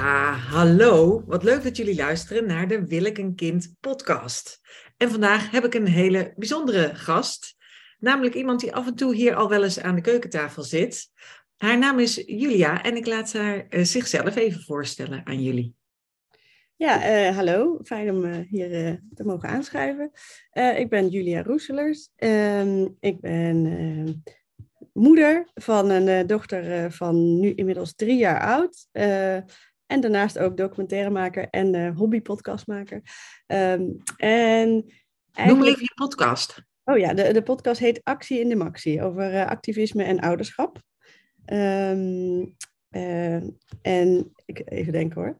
Ja, hallo. Wat leuk dat jullie luisteren naar de Wil ik een kind podcast. En vandaag heb ik een hele bijzondere gast. Namelijk iemand die af en toe hier al wel eens aan de keukentafel zit. Haar naam is Julia en ik laat haar uh, zichzelf even voorstellen aan jullie. Ja, uh, hallo. Fijn om uh, hier te mogen aanschuiven. ik ben Julia Roeselers. Ehm, ik ben moeder van een dochter van nu inmiddels drie jaar oud. En daarnaast ook documentairemaker en hobbypodcastmaker. Um, en Noem even je podcast. Oh ja, de, de podcast heet Actie in de Maxi over activisme en ouderschap. Um, en ik even denken hoor.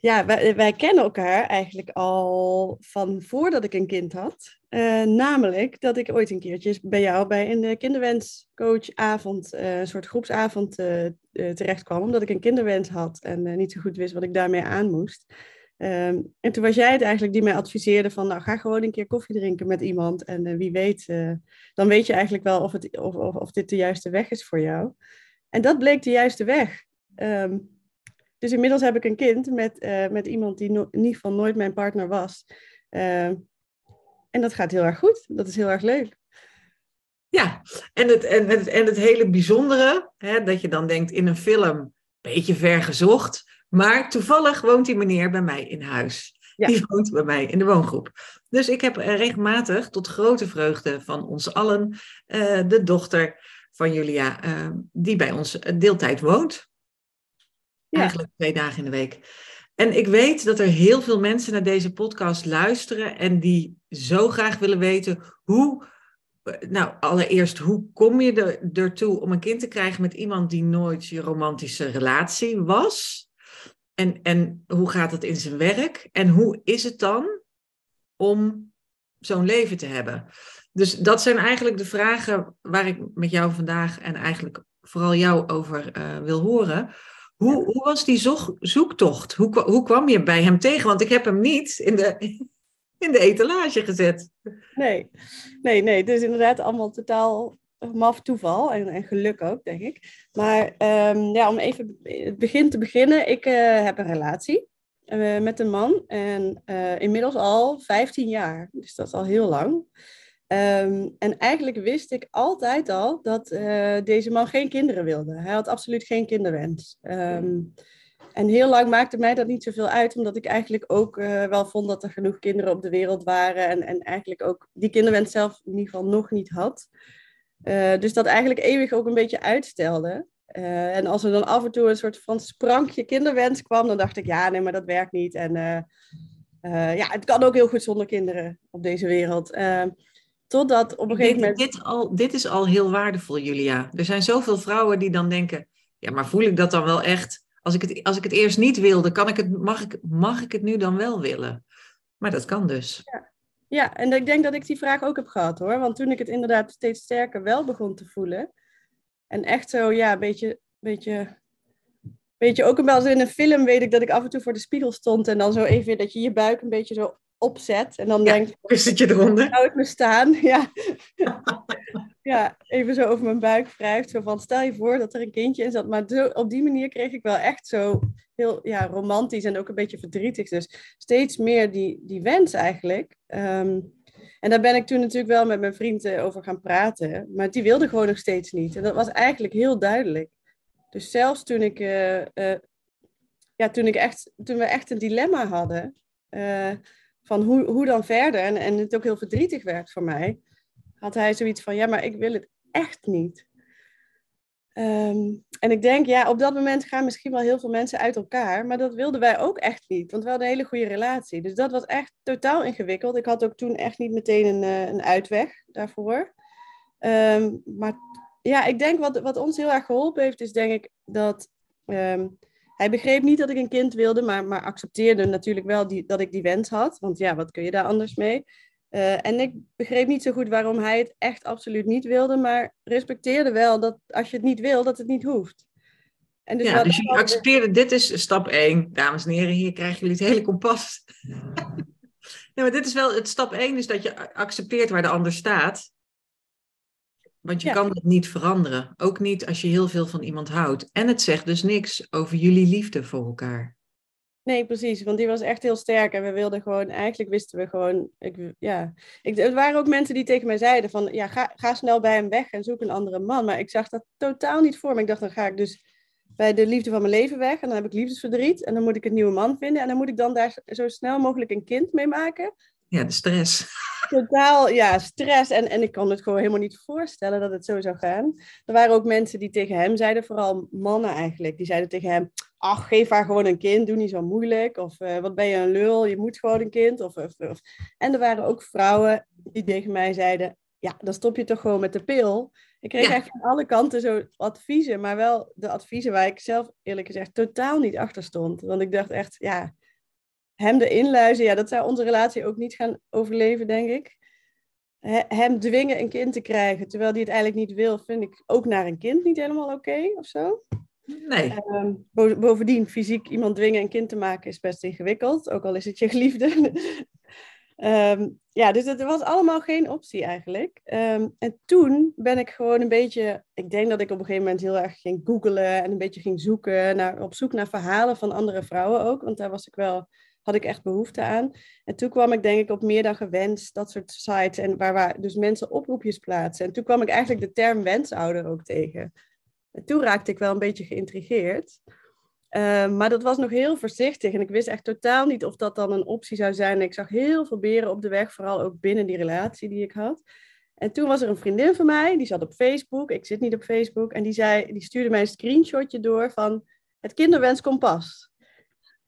Ja, wij, kennen elkaar eigenlijk al van voordat ik een kind had. Uh, namelijk dat ik ooit een keertje bij jou bij een kinderwenscoachavond, uh, een soort groepsavond uh, terecht kwam. Omdat ik een kinderwens had en niet zo goed wist wat ik daarmee aan moest. Um, en toen was jij het eigenlijk die mij adviseerde van, nou ga gewoon een keer koffie drinken met iemand. En wie weet, dan weet je eigenlijk wel of, het, of, of, of, dit de juiste weg is voor jou. En dat bleek de juiste weg. Um, dus inmiddels heb ik een kind met, uh, met iemand die no in ieder geval nooit mijn partner was. Uh, en dat gaat heel erg goed. Dat is heel erg leuk. Ja, en het, en het, en het hele bijzondere, hè, dat je dan denkt in een film, beetje ver gezocht, maar toevallig woont die meneer bij mij in huis. Ja. Die woont bij mij in de woongroep. Dus ik heb regelmatig, tot grote vreugde van ons allen, uh, de dochter van Julia, die bij ons deeltijd woont. Eigenlijk twee dagen in de week. En ik weet dat er heel veel mensen naar deze podcast luisteren en die zo graag willen weten hoe. Nou, allereerst, hoe kom je er, ertoe om een kind te krijgen met iemand die nooit je romantische relatie was? En, en hoe gaat het in zijn werk? En hoe is het dan om zo'n leven te hebben? Dus dat zijn eigenlijk de vragen waar ik met jou vandaag en eigenlijk vooral jou over uh, wil horen. Hoe, hoe was die zoektocht? Hoe, hoe kwam je bij hem tegen? Want ik heb hem niet in de, in de etalage gezet. Nee, nee, nee. Het is inderdaad allemaal totaal maf toeval en, en geluk ook, denk ik. Maar um, ja, om even het begin te beginnen. Ik uh, heb een relatie uh, met een man en uh, inmiddels al 15 jaar. Dus dat is al heel lang. Um, en eigenlijk wist ik altijd al dat uh, deze man geen kinderen wilde. Hij had absoluut geen kinderwens. Um, en heel lang maakte mij dat niet zoveel uit, omdat ik eigenlijk ook uh, wel vond dat er genoeg kinderen op de wereld waren. En, en eigenlijk ook die kinderwens zelf in ieder geval nog niet had. Uh, dus dat eigenlijk eeuwig ook een beetje uitstelde. en als er dan af en toe een soort van sprankje kinderwens kwam, dan dacht ik, ja, nee, maar dat werkt niet. En ja, het kan ook heel goed zonder kinderen op deze wereld. Totdat op een gegeven moment. Dit, al, dit is al heel waardevol, Julia. Er zijn zoveel vrouwen die dan denken: ja, maar voel ik dat dan wel echt? Als ik het, als ik het eerst niet wilde, kan ik het, mag, ik, mag ik het nu dan wel willen? Maar dat kan dus. Ja. ja, en ik denk dat ik die vraag ook heb gehad hoor. Want toen ik het inderdaad steeds sterker wel begon te voelen. En echt zo, ja, een beetje, beetje Weet je, ook wel eens in een film weet ik dat ik af en toe voor de spiegel stond en dan zo even dat je je buik een beetje zo opzet. En dan ja, denk ik, je eronder? Zou ik me staan? Ja. ja, even zo over mijn buik wrijft. Zo van, stel je voor dat er een kindje in zat. Maar zo, op die manier kreeg ik wel echt zo heel ja, romantisch en ook een beetje verdrietig. Dus steeds meer die, die wens eigenlijk. Um, en daar ben ik toen natuurlijk wel met mijn vriend eh, over gaan praten. Maar die wilde gewoon nog steeds niet. En dat was eigenlijk heel duidelijk. Dus zelfs toen ik, uh, uh, ja, toen ik echt, toen we echt een dilemma hadden, uh, van hoe, hoe dan verder, en, en het ook heel verdrietig werd voor mij, had hij zoiets van, ja, maar ik wil het echt niet. Um, en ik denk, ja, op dat moment gaan misschien wel heel veel mensen uit elkaar, maar dat wilden wij ook echt niet, want we hadden een hele goede relatie. Dus dat was echt totaal ingewikkeld. Ik had ook toen echt niet meteen een, een uitweg daarvoor. Um, maar ja, ik denk wat, wat ons heel erg geholpen heeft, is denk ik dat um, hij begreep niet dat ik een kind wilde, maar, maar accepteerde natuurlijk wel die, dat ik die wens had. Want ja, wat kun je daar anders mee? Uh, en ik begreep niet zo goed waarom hij het echt absoluut niet wilde, maar respecteerde wel dat als je het niet wil, dat het niet hoeft. En dus ja, dus je accepteerde, dit is stap 1. Dames en heren, hier krijgen jullie het hele kompas. nee, maar dit is wel, het stap 1 is dat je accepteert waar de ander staat Want je kan dat niet veranderen. Ook niet als je heel veel van iemand houdt. En het zegt dus niks over jullie liefde voor elkaar. Nee, precies. Want die was echt heel sterk. En we wilden gewoon, eigenlijk wisten we gewoon. Ik, ja. ik, er waren ook mensen die tegen mij zeiden: van ja, ga, ga snel bij hem weg en zoek een andere man. Maar ik zag dat totaal niet voor me. Ik dacht, dan ga ik dus bij de liefde van mijn leven weg. En dan heb ik liefdesverdriet. En dan moet ik een nieuwe man vinden. En dan moet ik dan daar zo snel mogelijk een kind mee maken. Ja, de stress. Totaal, ja, stress. En, en ik kon het gewoon helemaal niet voorstellen dat het zo zou gaan. Er waren ook mensen die tegen hem zeiden, vooral mannen eigenlijk, die zeiden tegen hem: Ach, geef haar gewoon een kind, doe niet zo moeilijk. Of uh, wat ben je een lul, je moet gewoon een kind. Of, of, of, En er waren ook vrouwen die tegen mij zeiden: Ja, dan stop je toch gewoon met de pil. Ik kreeg ja. echt van alle kanten zo adviezen, maar wel de adviezen waar ik zelf eerlijk gezegd totaal niet achter stond. Want ik dacht echt, ja, hem erin luizen, ja, dat zou onze relatie ook niet gaan overleven, denk ik. Hem dwingen een kind te krijgen, terwijl hij het eigenlijk niet wil, vind ik ook naar een kind niet helemaal oké of zo. Nee. Um, bovendien, fysiek iemand dwingen een kind te maken is best ingewikkeld, ook al is het je geliefde. um, ja, dus het was allemaal geen optie eigenlijk. Um, en toen ben ik gewoon een beetje, ik denk dat ik op een gegeven moment heel erg ging googlen en een beetje ging zoeken, naar, op zoek naar verhalen van andere vrouwen ook, want daar was ik wel had ik echt behoefte aan. En toen kwam ik denk ik op meer dan gewenst, dat soort sites, en waar, waar dus mensen oproepjes plaatsen. En toen kwam ik eigenlijk de term wensouder ook tegen. En toen raakte ik wel een beetje geïntrigeerd. Uh, maar dat was nog heel voorzichtig en ik wist echt totaal niet of dat dan een optie zou zijn. Ik zag heel veel beren op de weg, vooral ook binnen die relatie die ik had. En toen was er een vriendin van mij, die zat op Facebook, ik zit niet op Facebook, en die, zei, die stuurde mij een screenshotje door van het kinderwenskompas.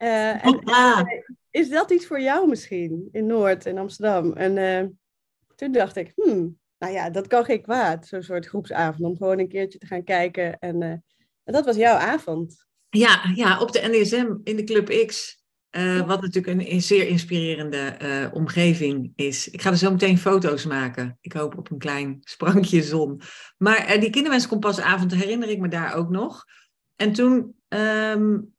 Uh, en, ah. is dat iets voor jou misschien in Noord, in Amsterdam? En uh, toen dacht ik, hmm, nou ja, dat kan geen kwaad, zo'n soort groepsavond, om gewoon een keertje te gaan kijken. En, uh, en dat was jouw avond. Ja, ja, op de NDSM in de Club X. Uh, wat natuurlijk een, een zeer inspirerende uh, omgeving is. Ik ga er zo meteen foto's maken. Ik hoop op een klein sprankje zon. Maar uh, die kinderwenskompasavond herinner ik me daar ook nog. En toen um,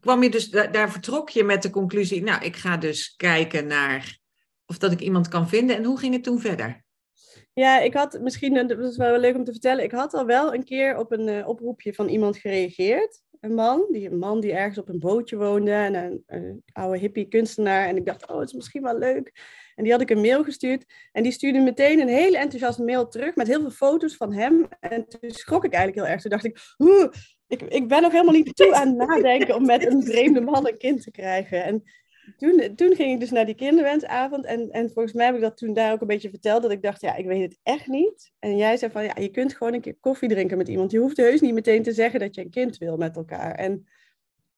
kwam je dus, daar, vertrok je met de conclusie, nou, ik ga dus kijken naar of dat ik iemand kan vinden. En hoe ging het toen verder? Ja, ik had misschien, dat is wel leuk om te vertellen, ik had al wel een keer op een uh, oproepje van iemand gereageerd. Een man, die, een man die ergens op een bootje woonde en een, een oude hippie kunstenaar. En ik dacht, oh, het is misschien wel leuk. En die had ik een mail gestuurd. En die stuurde meteen een hele enthousiaste mail terug met heel veel foto's van hem. En toen schrok ik eigenlijk heel erg. Toen dacht ik, ik, ik ben nog helemaal niet toe aan het nadenken om met een vreemde man een kind te krijgen. En toen, toen ging ik dus naar die kinderwensavond. En, en volgens mij heb ik dat toen daar ook een beetje verteld. Dat ik dacht, ja, ik weet het echt niet. En jij zei van, ja, je kunt gewoon een keer koffie drinken met iemand. Je hoeft heus niet meteen te zeggen dat je een kind wil met elkaar. En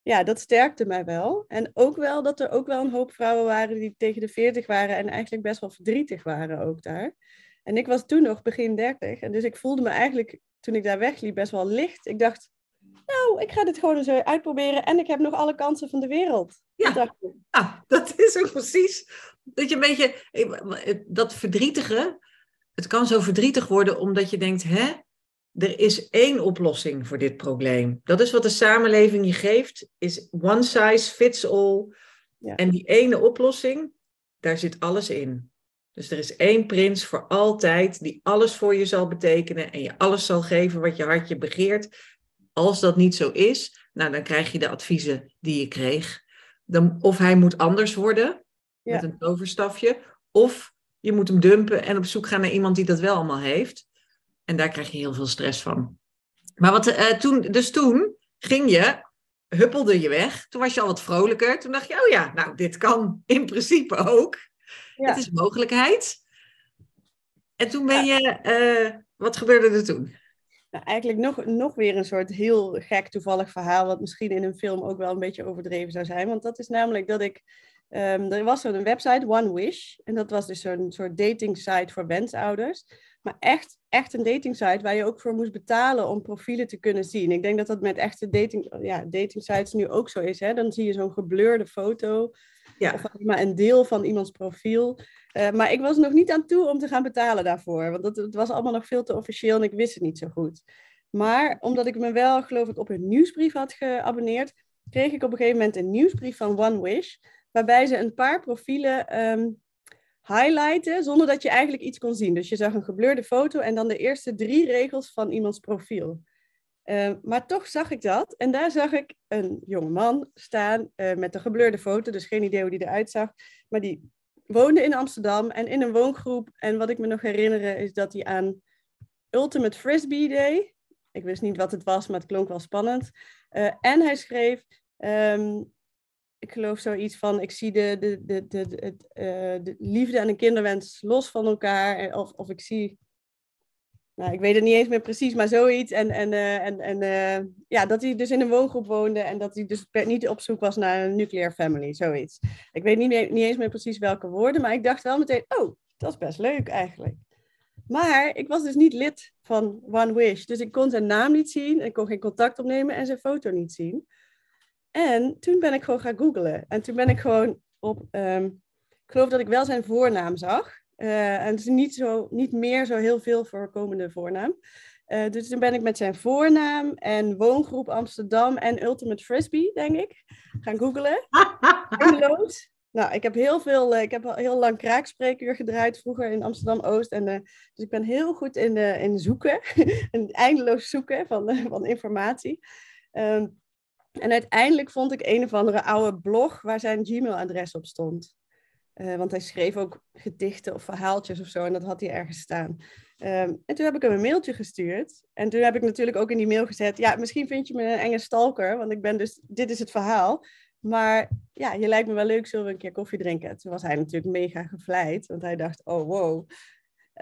ja, dat sterkte mij wel. En ook wel dat er ook wel een hoop vrouwen waren die tegen de 40 waren en eigenlijk best wel verdrietig waren ook daar. En ik was toen nog begin 30 en dus ik voelde me eigenlijk toen ik daar wegliep best wel licht. Ik dacht, nou, ik ga dit gewoon eens uitproberen en ik heb nog alle kansen van de wereld. Ja, dat, ja, dat is ook precies. Dat je een beetje, dat verdrietige, het kan zo verdrietig worden omdat je denkt, hè, er is één oplossing voor dit probleem. Dat is wat de samenleving je geeft, is one size fits all. Ja. En die ene oplossing, daar zit alles in. Dus er is één prins voor altijd die alles voor je zal betekenen en je alles zal geven wat je hartje begeert. Als dat niet zo is, nou dan krijg je de adviezen die je kreeg. Dan, of hij moet anders worden ja. met een toverstafje, of je moet hem dumpen en op zoek gaan naar iemand die dat wel allemaal heeft. En daar krijg je heel veel stress van. Maar wat, uh, toen, dus toen ging je, huppelde je weg. Toen was je al wat vrolijker. Toen dacht je, oh ja, nou, dit kan in principe ook. Ja. Het is een mogelijkheid. En toen ben je, uh, wat gebeurde er toen? Nou, eigenlijk nog, nog weer een soort heel gek toevallig verhaal, wat misschien in een film ook wel een beetje overdreven zou zijn. Want dat is namelijk dat ik, um, er was zo'n website, One Wish, en dat was dus zo'n soort dating site voor wensouders. Maar echt, echt een dating site waar je ook voor moest betalen om profielen te kunnen zien. Ik denk dat dat met echte dating, ja, dating sites nu ook zo is. Hè? Dan zie je zo'n gebleurde foto ja. of maar een deel van iemands profiel. Uh, maar ik was nog niet aan toe om te gaan betalen daarvoor. Want dat, het was allemaal nog veel te officieel en ik wist het niet zo goed. Maar omdat ik me wel, geloof ik, op een nieuwsbrief had geabonneerd, kreeg ik op een gegeven moment een nieuwsbrief van One Wish. Waarbij ze een paar profielen um, highlighten zonder dat je eigenlijk iets kon zien. Dus je zag een geblurde foto en dan de eerste drie regels van iemands profiel. Uh, maar toch zag ik dat. En daar zag ik een jonge man staan uh, met een geblurde foto. Dus geen idee hoe die eruit zag. Maar die woonde in Amsterdam en in een woongroep. En wat ik me nog herinner is dat hij aan Ultimate Frisbee deed. Ik wist niet wat het was, maar het klonk wel spannend. Uh, en hij schreef, um, ik geloof zoiets van, ik zie de, de, de, de, de, de liefde en een kinderwens los van elkaar. Of, of ik zie nou, ik weet het niet eens meer precies, maar zoiets. En, en, uh, en, en uh, ja, dat hij dus in een woongroep woonde en dat hij dus niet op zoek was naar een nuclear family, zoiets. Ik weet niet, niet eens meer precies welke woorden, maar ik dacht wel meteen, oh, dat is best leuk eigenlijk. Maar ik was dus niet lid van One Wish, dus ik kon zijn naam niet zien, ik kon geen contact opnemen en zijn foto niet zien. En toen ben ik gewoon gaan googlen. En toen ben ik gewoon op, um, ik geloof dat ik wel zijn voornaam zag. Uh, en is niet, zo, niet meer zo heel veel voorkomende voornaam. Uh, dus toen ben ik met zijn voornaam en woongroep Amsterdam en Ultimate Frisbee, denk ik, gaan googlen. Eindeloos. Nou, ik heb heel veel, uh, ik heb heel lang kraakspreekuur gedraaid vroeger in Amsterdam-Oost. En, dus ik ben heel goed in, in zoeken, en eindeloos zoeken van, van informatie. Um, en uiteindelijk vond ik een of andere oude blog waar zijn Gmail-adres op stond. Uh, want hij schreef ook gedichten of verhaaltjes of zo en dat had hij ergens staan. Um, en toen heb ik hem een mailtje gestuurd. En toen heb ik natuurlijk ook in die mail gezet: Ja, misschien vind je me een enge stalker, want ik ben dus, dit is het verhaal. Maar ja, je lijkt me wel leuk, zullen we een keer koffie drinken? Toen was hij natuurlijk mega gevleid, want hij dacht: Oh wow.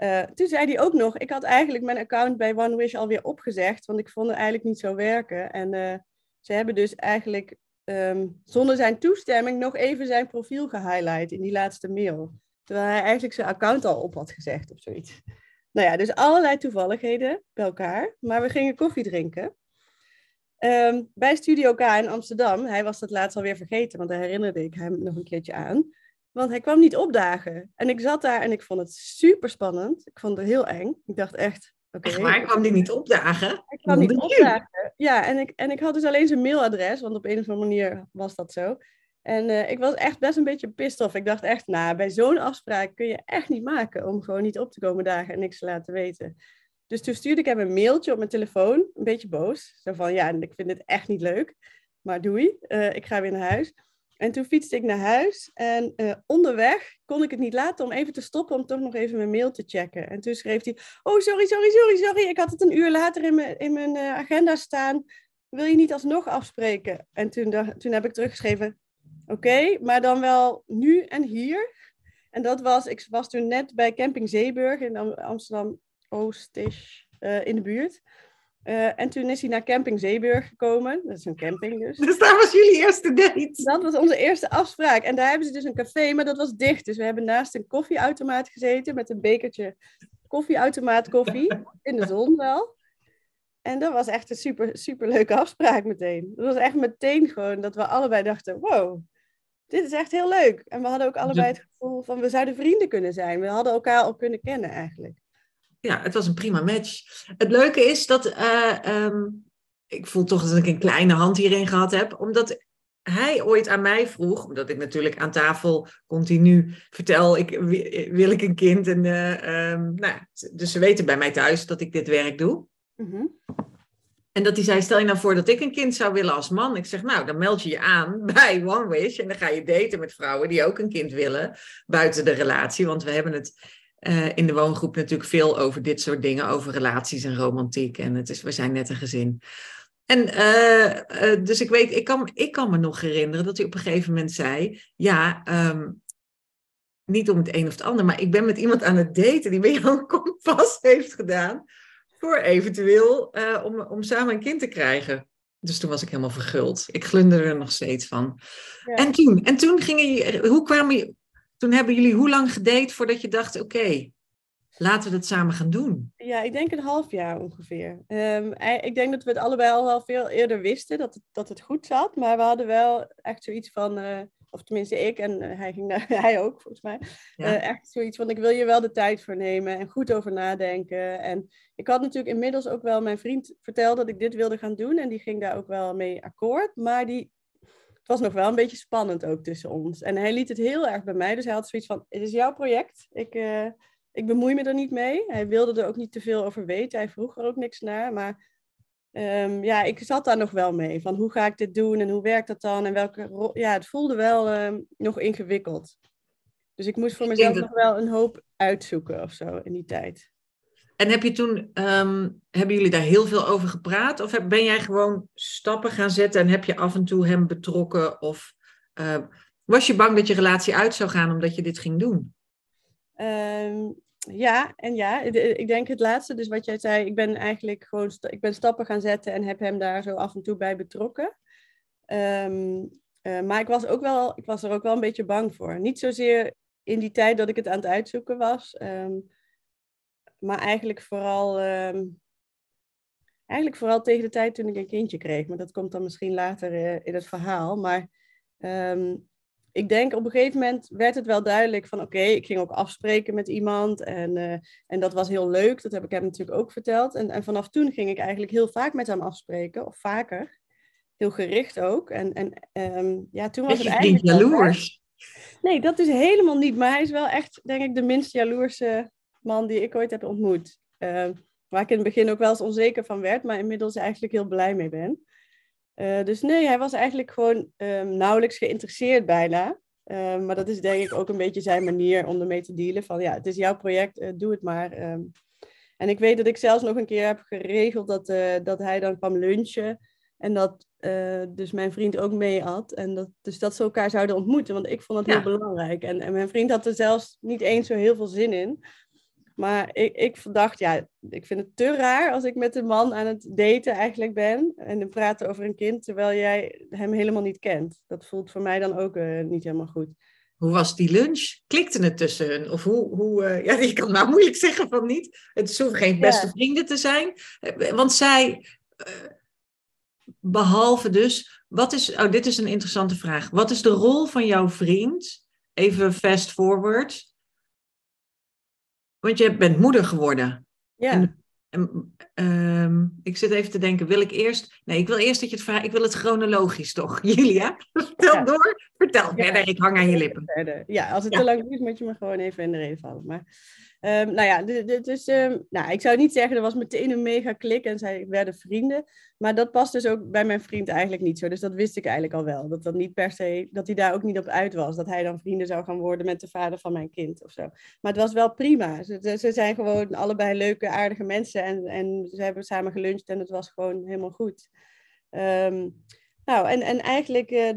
Uh, toen zei hij ook nog: Ik had eigenlijk mijn account bij One Wish alweer opgezegd, want ik vond het eigenlijk niet zo werken. En uh, ze hebben dus eigenlijk um, zonder zijn toestemming nog even zijn profiel gehighlight in die laatste mail. Terwijl hij eigenlijk zijn account al op had gezegd of zoiets. Nou ja, dus allerlei toevalligheden bij elkaar. Maar we gingen koffie drinken. Um, bij Studio K in Amsterdam. Hij was dat laatst alweer vergeten, want daar herinnerde ik hem nog een keertje aan. Want hij kwam niet opdagen. En ik zat daar en ik vond het super spannend. Ik vond het heel eng. Ik dacht echt, Okay. Echt waar? Kwam die niet opdagen? Ik kwam niet opdagen. Ja, en ik, en ik had dus alleen zijn mailadres, want op een of andere manier was dat zo. En uh, ik was echt best een beetje pissed off. Ik dacht echt, nou, bij zo'n afspraak kun je echt niet maken om gewoon niet op te komen dagen en niks te laten weten. Dus toen stuurde ik hem een mailtje op mijn telefoon, een beetje boos. Zo van, ja, ik vind dit echt niet leuk, maar doei, uh, ik ga weer naar huis. En toen fietste ik naar huis en uh, onderweg kon ik het niet laten om even te stoppen om toch nog even mijn mail te checken. En toen schreef hij, oh sorry, sorry, sorry, sorry, ik had het een uur later in mijn, in mijn uh, agenda staan. Wil je niet alsnog afspreken? En toen, toen heb ik teruggeschreven, oké, maar dan wel nu en hier. En dat was, ik was toen net bij Camping Zeeburg in Amsterdam-Oost uh, in de buurt. Uh, en toen is hij naar Camping Zeeburg gekomen. Dat is een camping dus. Dus daar was jullie eerste date? Dat was onze eerste afspraak. En daar hebben ze dus een café, maar dat was dicht. Dus we hebben naast een koffieautomaat gezeten met een bekertje koffieautomaat koffie. In de zon wel. En dat was echt een super, super leuke afspraak meteen. Dat was echt meteen gewoon dat we allebei dachten, wow, dit is echt heel leuk. En we hadden ook allebei het gevoel van, we zouden vrienden kunnen zijn. We hadden elkaar al kunnen kennen eigenlijk ja, het was een prima match. Het leuke is dat uh, um, ik voel toch dat ik een kleine hand hierin gehad heb, omdat hij ooit aan mij vroeg, omdat ik natuurlijk aan tafel continu vertel, ik, wil ik een kind? En, uh, um, nou, dus ze weten bij mij thuis dat ik dit werk doe. Mm-hmm. En dat hij zei, stel je nou voor dat ik een kind zou willen als man. Ik zeg, nou, dan meld je je aan bij One Wish en dan ga je daten met vrouwen die ook een kind willen buiten de relatie. Want we hebben het uh, in de woongroep natuurlijk veel over dit soort dingen, over relaties en romantiek. En het is, we zijn net een gezin. En uh, uh, dus ik weet, ik kan, ik kan me nog herinneren dat hij op een gegeven moment zei: Ja, um, niet om het een of het ander, maar ik ben met iemand aan het daten die bij jou een kompas heeft gedaan. Voor eventueel om, om samen een kind te krijgen. Dus toen was ik helemaal verguld. Ik glunderde er nog steeds van. Ja. En toen, en toen ging je, hoe kwam je, toen hebben jullie hoe lang gedate voordat je dacht, oké, laten we het samen gaan doen? Ja, ik denk een half jaar ongeveer. Um, ik denk dat we het allebei al wel veel eerder wisten dat het, dat het goed zat. Maar we hadden wel echt zoiets van, uh, of tenminste ik en uh, hij, ging naar, hij ook volgens mij. Ja. Uh, echt zoiets van, ik wil je wel de tijd voor nemen en goed over nadenken. En ik had natuurlijk inmiddels ook wel mijn vriend verteld dat ik dit wilde gaan doen. En die ging daar ook wel mee akkoord. Maar die was nog wel een beetje spannend ook tussen ons. En hij liet het heel erg bij mij. Dus hij had zoiets van, het is jouw project. Ik, uh, ik bemoei me er niet mee. Hij wilde er ook niet te veel over weten. Hij vroeg er ook niks naar. Maar um, ja, ik zat daar nog wel mee. Van hoe ga ik dit doen en hoe werkt dat dan? En welke Ja, het voelde wel um, nog ingewikkeld. Dus ik moest voor mezelf nog wel een hoop uitzoeken of zo in die tijd. En heb je toen, um, hebben jullie daar heel veel over gepraat? Of ben jij gewoon stappen gaan zetten en heb je af en toe hem betrokken? Of uh, was je bang dat je relatie uit zou gaan omdat je dit ging doen? Um, ja en ja. Ik denk het laatste, dus wat jij zei, ik ben eigenlijk gewoon ik ben stappen gaan zetten en heb hem daar zo af en toe bij betrokken. Um, uh, maar ik was, ook wel, ik was er ook wel een beetje bang voor. Niet zozeer in die tijd dat ik het aan het uitzoeken was. Maar eigenlijk vooral, um, eigenlijk vooral tegen de tijd toen ik een kindje kreeg. Maar dat komt dan misschien later uh, in het verhaal. Maar um, ik denk op een gegeven moment werd het wel duidelijk van oké, okay, ik ging ook afspreken met iemand. En, uh, en dat was heel leuk. Dat heb ik hem natuurlijk ook verteld. En, en vanaf toen ging ik eigenlijk heel vaak met hem afspreken. Of vaker. Heel gericht ook. En, en um, ja, toen was het eigenlijk... jaloers. Nee, dat is helemaal niet. Maar hij is wel echt, denk ik, de minst jaloerse man die ik ooit heb ontmoet. Uh, waar ik in het begin ook wel eens onzeker van werd, maar inmiddels eigenlijk heel blij mee ben. Uh, dus nee, hij was eigenlijk gewoon um, nauwelijks geïnteresseerd bijna. Uh, maar dat is denk ik ook een beetje zijn manier om ermee te dealen. Van ja, het is jouw project, doe het maar. Um, en ik weet dat ik zelfs nog een keer heb geregeld dat, dat hij dan kwam lunchen. En dat dus mijn vriend ook mee had. En dat, dus dat ze elkaar zouden ontmoeten. Want ik vond het ja. heel belangrijk. En, en mijn vriend had er zelfs niet eens zo heel veel zin in. Maar ik, ik dacht, ja, ik vind het te raar als ik met een man aan het daten eigenlijk ben. En dan praten over een kind, terwijl jij hem helemaal niet kent. Dat voelt voor mij dan ook uh, niet helemaal goed. Hoe was die lunch? Klikte het tussen hun? Of hoe, hoe uh, ja, je kan nou moeilijk zeggen van niet. Het hoeven geen beste ja. vrienden te zijn. Eh, want zij, behalve dus, wat is, oh dit is een interessante vraag. Wat is de rol van jouw vriend? Even fast forward want je bent moeder geworden. Ja. En, en, um, ik zit even te denken, wil ik eerst... Nee, ik wil eerst dat je het vraagt. Ik wil het chronologisch toch, Julia? Vertel ja. door. Vertel ja. verder, ik hang aan je lippen. Verder. Ja, als het te lang duurt, moet je me gewoon even in de reden vallen. Maar Um, nou ja, um, nou, ik zou niet zeggen, er was meteen een mega klik en zij werden vrienden. Maar dat past dus ook bij mijn vriend eigenlijk niet zo. Dus dat wist ik eigenlijk al wel. Dat dat niet per se, dat hij daar ook niet op uit was. Dat hij dan vrienden zou gaan worden met de vader van mijn kind of zo. Maar het was wel prima. Ze, ze zijn gewoon allebei leuke, aardige mensen. En, en ze hebben samen geluncht en het was gewoon helemaal goed. Um, nou, en, en eigenlijk uh,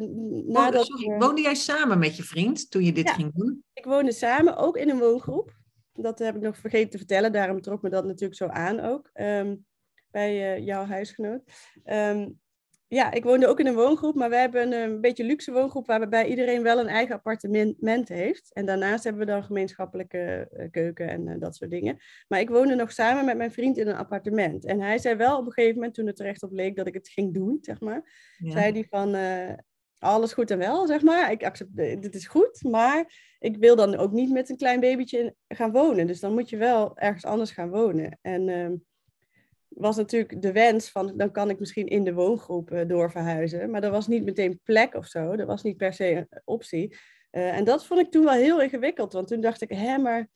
nadat... Sorry, woonde jij samen met je vriend toen je dit ja, ging doen? ik woonde samen, ook in een woongroep. Dat heb ik nog vergeten te vertellen. Daarom trok me dat natuurlijk zo aan ook. Um, bij uh, jouw huisgenoot. Um, ja, ik woonde ook in een woongroep, maar we hebben een, een, beetje luxe woongroep waarbij iedereen wel een eigen appartement heeft. En daarnaast hebben we dan gemeenschappelijke uh, keuken en uh, dat soort dingen. Maar ik woonde nog samen met mijn vriend in een appartement. En hij zei wel op een gegeven moment, toen het er echt op leek dat ik het ging doen, zeg maar, ja. zei hij van, alles goed en wel, zeg maar. Ik accepteer, dit is goed, maar ik wil dan ook niet met een klein babytje gaan wonen. Dus dan moet je wel ergens anders gaan wonen. En uh, was natuurlijk de wens van, dan kan ik misschien in de woongroep uh, doorverhuizen. Maar dat was niet meteen plek of zo. Dat was niet per se een optie. Uh, en dat vond ik toen wel heel ingewikkeld. Want toen dacht ik, hè, maar...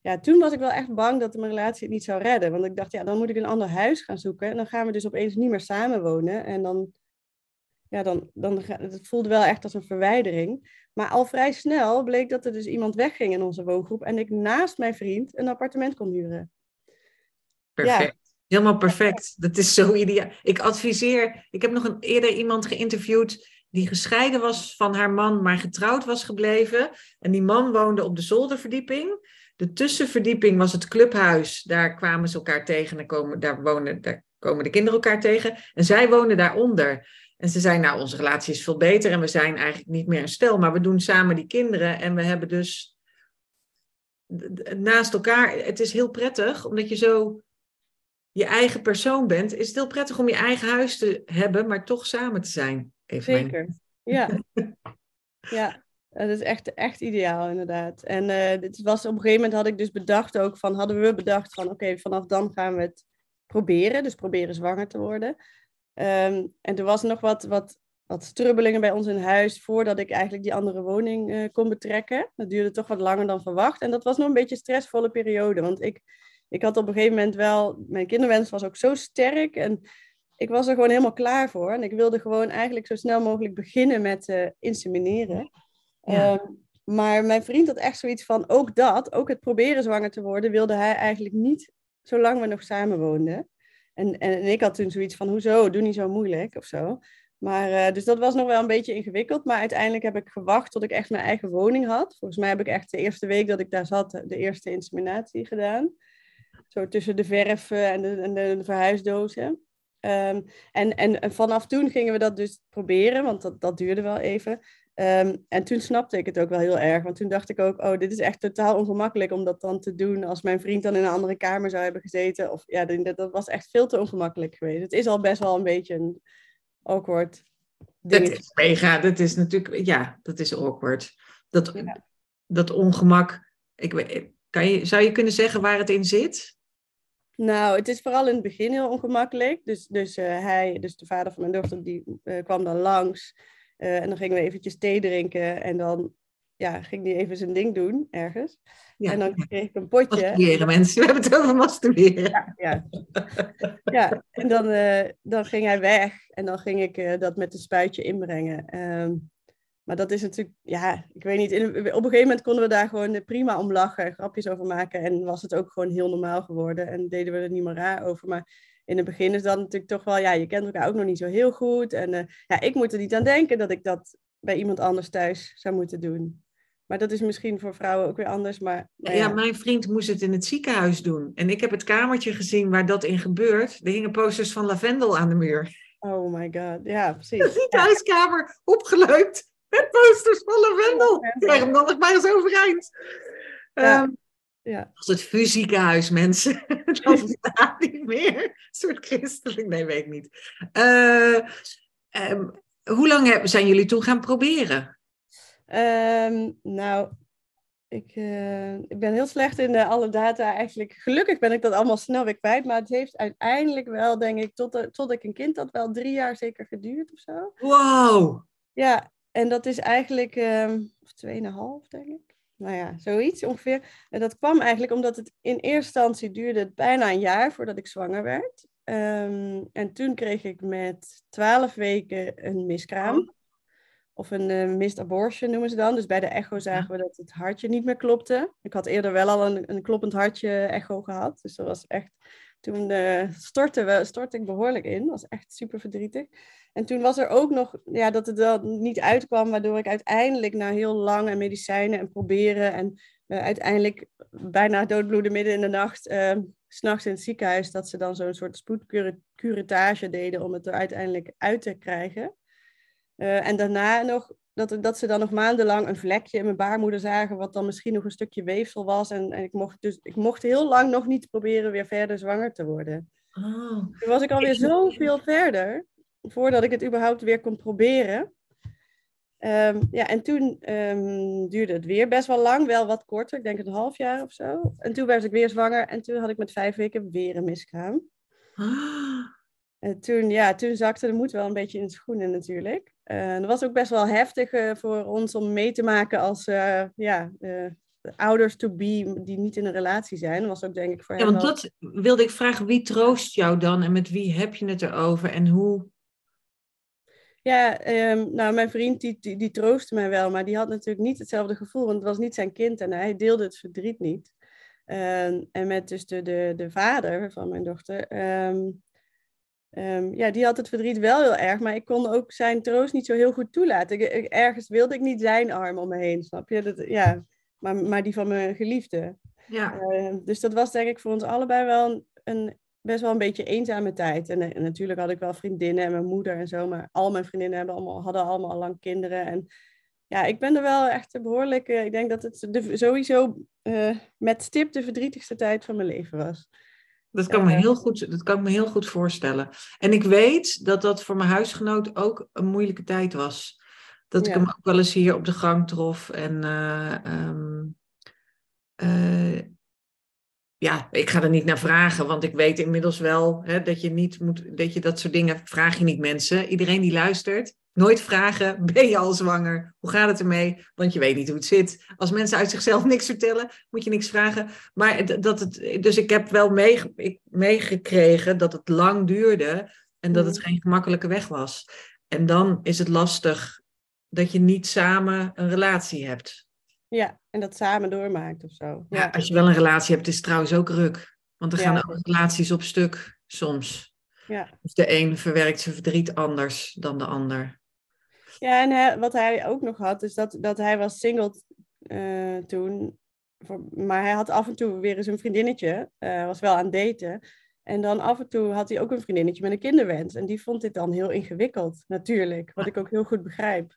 Ja, toen was ik wel echt bang dat mijn relatie het niet zou redden. Want ik dacht, ja, dan moet ik een ander huis gaan zoeken. En dan gaan we dus opeens niet meer samenwonen. En dan ja, dan, dan het voelde wel echt als een verwijdering. Maar al vrij snel bleek dat er dus iemand wegging in onze woongroep en ik naast mijn vriend een appartement kon huren. Perfect. Ja. Helemaal perfect. Dat is zo ideaal. Ik adviseer, ik heb nog een, eerder iemand geïnterviewd die gescheiden was van haar man, maar getrouwd was gebleven. En die man woonde op de zolderverdieping. De tussenverdieping was het clubhuis. Daar kwamen ze elkaar tegen. Daar komen, daar wonen, daar komen de kinderen elkaar tegen. En zij woonden daaronder. En ze zei, nou, onze relatie is veel beter en we zijn eigenlijk niet meer een stel, maar we doen samen die kinderen en we hebben dus naast elkaar, het is heel prettig, omdat je zo je eigen persoon bent, is het heel prettig om je eigen huis te hebben, maar toch samen te zijn. Even Zeker, mijn... ja. ja, dat is echt, echt ideaal inderdaad. En uh, dit was, op een gegeven moment had ik dus bedacht ook van, hadden we bedacht van, oké, vanaf dan gaan we het proberen, dus proberen zwanger te worden. Um, en er was nog wat, wat wat strubbelingen bij ons in huis voordat ik eigenlijk die andere woning uh, kon betrekken. Dat duurde toch wat langer dan verwacht. En dat was nog een beetje een stressvolle periode. Want ik, ik had op een gegeven moment wel, mijn kinderwens was ook zo sterk. En ik was er gewoon helemaal klaar voor. En ik wilde gewoon eigenlijk zo snel mogelijk beginnen met uh, insemineren. Ehm, maar mijn vriend had echt zoiets van, ook dat, ook het proberen zwanger te worden, wilde hij eigenlijk niet zolang we nog samen woonden. En, en, ik had toen zoiets van, hoezo, doe niet zo moeilijk of zo. Maar, uh, dus dat was nog wel een beetje ingewikkeld. Maar uiteindelijk heb ik gewacht tot ik echt mijn eigen woning had. Volgens mij heb ik echt de eerste week dat ik daar zat, de eerste inseminatie gedaan. Zo tussen de verf en de, en de, verhuisdozen. Um, en, en, vanaf toen gingen we dat dus proberen, want dat, dat duurde wel even. Um, en toen snapte ik het ook wel heel erg, want toen dacht ik ook, oh, dit is echt totaal ongemakkelijk om dat dan te doen als mijn vriend dan in een andere kamer zou hebben gezeten. Of ja, dat, dat was echt veel te ongemakkelijk geweest. Het is al best wel een beetje een awkward. Dat is mega, dat is natuurlijk, ja, dat is awkward. Dat, dat ongemak, ik, kan je, zou je kunnen zeggen waar het in zit? Nou, het is vooral in het begin heel ongemakkelijk. Dus, dus uh, hij, dus de vader van mijn dochter, die uh, kwam dan langs. Uh, en dan gingen we eventjes thee drinken. En dan ja, ging hij even zijn ding doen ergens. Ja, en dan kreeg ik een potje. Masturberen, mensen. We hebben het over masturberen. Ja, ja. ja. en dan, dan ging hij weg. En dan ging ik dat met een spuitje inbrengen. Um, maar dat is natuurlijk, ja, ik weet niet. In, op een gegeven moment konden we daar gewoon prima om lachen, grapjes over maken. En was het ook gewoon heel normaal geworden. En deden we er niet meer raar over. Maar in het begin is dat natuurlijk toch wel, ja, je kent elkaar ook nog niet zo heel goed. En uh, ja, ik moet er niet aan denken dat ik dat bij iemand anders thuis zou moeten doen. Maar dat is misschien voor vrouwen ook weer anders. Maar, ja. ja. mijn vriend moest het in het ziekenhuis doen. En ik heb het kamertje gezien waar dat in gebeurt. Er hingen posters van lavendel aan de muur. Oh my god, ja, precies. De ziekenhuiskamer opgeleukt met posters van lavendel. Krijg hem dan nog maar eens overeind. Ja. Um, ja. Als het fysieke mensen. dat bestaat niet meer. Een soort christelijk, nee, weet ik niet. Uh, um, hoe lang zijn jullie toen gaan proberen? Um, nou, ik, uh, ik ben heel slecht in de alle data eigenlijk. Gelukkig ben ik dat allemaal snel weer kwijt. Maar het heeft uiteindelijk wel, denk ik, tot, tot ik een kind had, wel drie jaar zeker geduurd of zo. Wow! Ja, en dat is eigenlijk um, tweeënhalf, denk ik. Nou ja, zoiets ongeveer. En dat kwam eigenlijk omdat het in eerste instantie duurde het bijna een jaar voordat ik zwanger werd. Um, en toen kreeg ik met twaalf weken een miskraam. Oh. Of een uh, missed abortion noemen ze dan. Dus bij de echo zagen we dat het hartje niet meer klopte. Ik had eerder wel al een, een kloppend hartje echo gehad. Dus dat was echt... Toen uh, stortte, we, stortte ik behoorlijk in. Dat was echt super verdrietig. En toen was er ook nog ja, dat het dan niet uitkwam, waardoor ik uiteindelijk na heel lang en medicijnen en proberen en uh, uiteindelijk bijna doodbloeden midden in de nacht, uh, s'nachts in het ziekenhuis, dat ze dan zo'n soort spoedcuratage deden om het er uiteindelijk uit te krijgen. Uh, en daarna nog dat, dat ze dan nog maandenlang een vlekje in mijn baarmoeder zagen, wat dan misschien nog een stukje weefsel was. En, en ik, mocht dus, ik mocht heel lang nog niet proberen weer verder zwanger te worden. Oh. Toen was ik alweer zoveel verder voordat ik het überhaupt weer kon proberen. Um, ja, en toen um, duurde het weer best wel lang, wel wat korter, ik denk een half jaar of zo. En toen werd ik weer zwanger en toen had ik met vijf weken weer een miskraam. Ah. En toen, ja, toen zakte de moed wel een beetje in de schoenen natuurlijk. Uh, dat was ook best wel heftig uh, voor ons om mee te maken als uh, ja, ouders to be die niet in een relatie zijn. Dat was ook denk ik voor ja, hem want dat wilde ik vragen, wie troost jou dan en met wie heb je het erover en hoe ja, ehm, nou, mijn vriend die, die, die, troostte mij wel, maar die had natuurlijk niet hetzelfde gevoel, want het was niet zijn kind en hij deelde het verdriet niet. Ehm, en met dus de, de, de vader van mijn dochter, ehm, ja, die had het verdriet wel heel erg, maar ik kon ook zijn troost niet zo heel goed toelaten. Ik, ergens wilde ik niet zijn arm om me heen, snap je? Dat, ja, maar, maar die van mijn geliefde. Ja. dus dat was denk ik voor ons allebei wel een, een best wel een beetje eenzame tijd. En, en, natuurlijk had ik wel vriendinnen en mijn moeder en zo, maar al mijn vriendinnen hebben allemaal, hadden allemaal al lang kinderen. En ja, ik ben er wel echt behoorlijk. Uh, ik denk dat het de, sowieso uh, met stip de verdrietigste tijd van mijn leven was. Dat kan, me heel goed, dat kan ik me heel goed voorstellen. En ik weet dat dat voor mijn huisgenoot ook een moeilijke tijd was. Dat ik hem ook wel eens hier op de gang trof. En uh, um, ja, ik ga er niet naar vragen, want ik weet inmiddels wel hè, dat je niet moet, dat je dat soort dingen vraag je niet mensen. Iedereen die luistert, Nooit vragen, ben je al zwanger? Hoe gaat het ermee? Want je weet niet hoe het zit. Als mensen uit zichzelf niks vertellen, moet je niks vragen. Maar dat het, dus ik heb wel meegekregen dat het lang duurde en dat het mm. geen gemakkelijke weg was. En dan is het lastig dat je niet samen een relatie hebt. Ja, en dat samen doormaakt of zo. Ja, als je wel een relatie hebt, is het trouwens ook ruk. Want er gaan ook relaties op stuk soms. Ja. Of de een verwerkt zijn verdriet anders dan de ander. Ja, en wat hij ook nog had, is dat, dat hij was single uh, toen. Maar hij had af en toe weer eens een vriendinnetje. Uh, was wel aan daten. En dan af en toe had hij ook een vriendinnetje met een kinderwens. En die vond dit dan heel ingewikkeld, natuurlijk. Wat ik ook heel goed begrijp.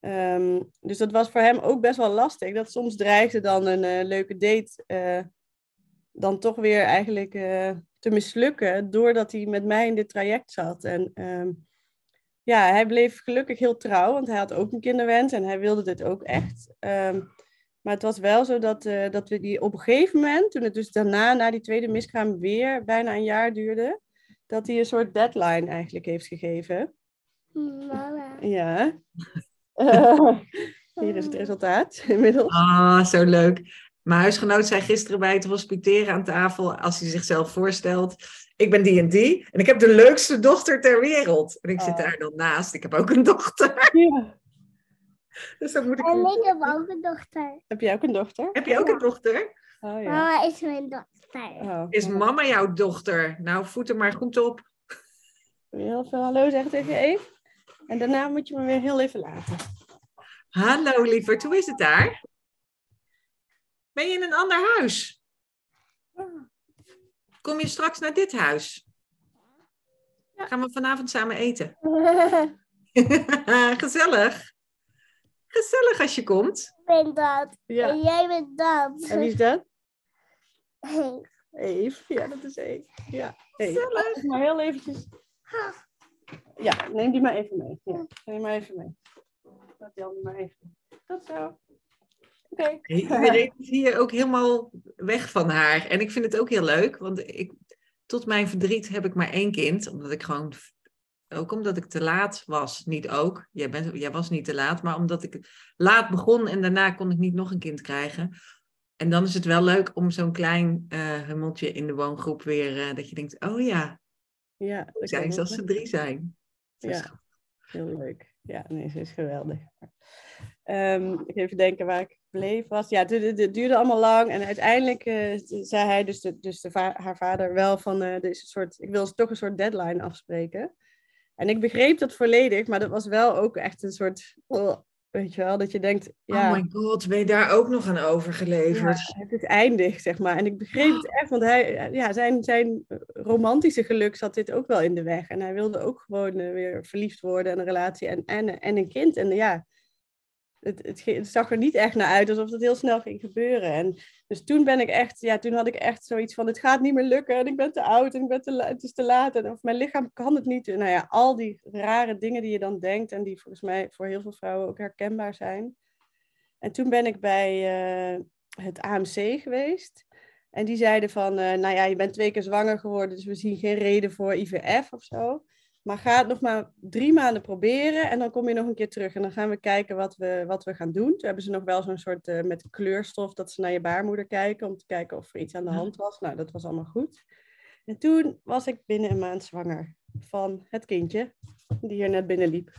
Um, dus dat was voor hem ook best wel lastig. Dat soms dreigde dan een uh, leuke date dan toch weer eigenlijk te mislukken. Doordat hij met mij in dit traject zat. En um, ja, hij bleef gelukkig heel trouw. Want hij had ook een kinderwens. En hij wilde dit ook echt. Um, maar het was wel zo dat, uh, dat we die op een gegeven moment, toen het dus daarna, na die tweede miskraam, weer bijna een jaar duurde, dat hij een soort deadline eigenlijk heeft gegeven. Mama. Ja. Uh, hier is het resultaat inmiddels. Ah, zo leuk. Mijn huisgenoot zei gisteren bij het hospiteren aan tafel, als hij zichzelf voorstelt, ik ben die en die en ik heb de leukste dochter ter wereld. En ik zit oh. daar dan naast, ik heb ook een dochter. Ja. Dus dat moet ik en ik heb ook een dochter. Heb jij ook een dochter? Heb je ook een dochter? Oh, ja. Mama is mijn dochter. Oh, is mama jouw dochter? Nou, voet er maar goed op. Heel veel hallo zeggen tegen je Eve? En daarna moet je me weer heel even laten. Hallo lieverd, hoe is het daar? Ben je in een ander huis? Kom je straks naar dit huis? Gaan we vanavond samen eten? Gezellig. Gezellig als je komt. Ik ben dat. Ja. En jij bent dat. En wie is dat? Eve. Eve, ja, dat is Eve. Ja, Gezellig. Maar heel eventjes. Ja, neem die maar even mee. Ja, neem maar even mee. Laat die maar even. Tot zo. Okay. Iedereen is hier ook helemaal weg van haar. En ik vind het ook heel leuk, want ik, tot mijn verdriet heb ik maar één kind, omdat ik gewoon ook omdat ik te laat was. Niet ook. Jij, bent, jij was niet te laat. Maar omdat ik laat begon en daarna kon ik niet nog een kind krijgen. En dan is het wel leuk om zo'n klein uh, hummeltje in de woongroep weer. Uh, dat je denkt: oh ja. Ja. Zijn ze als ze drie zijn. Ja. Heel leuk. Ja, nee, ze is geweldig. Um, ik even denken waar ik bleef was. Ja, het, duurde allemaal lang. En uiteindelijk uh, zei hij, dus, de, dus de va haar vader, wel van... Uh, een soort, ik wil toch een soort deadline afspreken. En ik begreep dat volledig, maar dat was wel ook echt een soort, oh, weet je wel, dat je denkt, ja. Oh my god, ben je daar ook nog aan overgeleverd? Ja, het is eindig, zeg maar. En ik begreep het echt, want hij, ja, zijn, zijn romantische geluk zat dit ook wel in de weg. En hij wilde ook gewoon uh, weer verliefd worden en een relatie en, en, en een kind. En ja, het, het, zag er niet echt naar uit alsof het heel snel ging gebeuren. En dus toen ben ik echt, ja, toen had ik echt zoiets van: het gaat niet meer lukken en ik ben te oud en ik ben te, het is te laat en of mijn lichaam kan het niet. Nou ja, al die rare dingen die je dan denkt en die volgens mij voor heel veel vrouwen ook herkenbaar zijn. En toen ben ik bij uh, het AMC geweest. En die zeiden van, uh, nou ja, je bent twee keer zwanger geworden, dus we zien geen reden voor IVF of zo. Maar ga het nog maar drie maanden proberen en dan kom je nog een keer terug. En dan gaan we kijken wat we, wat we gaan doen. Toen hebben ze nog wel zo'n soort uh, met kleurstof dat ze naar je baarmoeder kijken. Om te kijken of er iets aan de hand was. Nou, dat was allemaal goed. En toen was ik binnen een maand zwanger van het kindje die hier net binnenliep.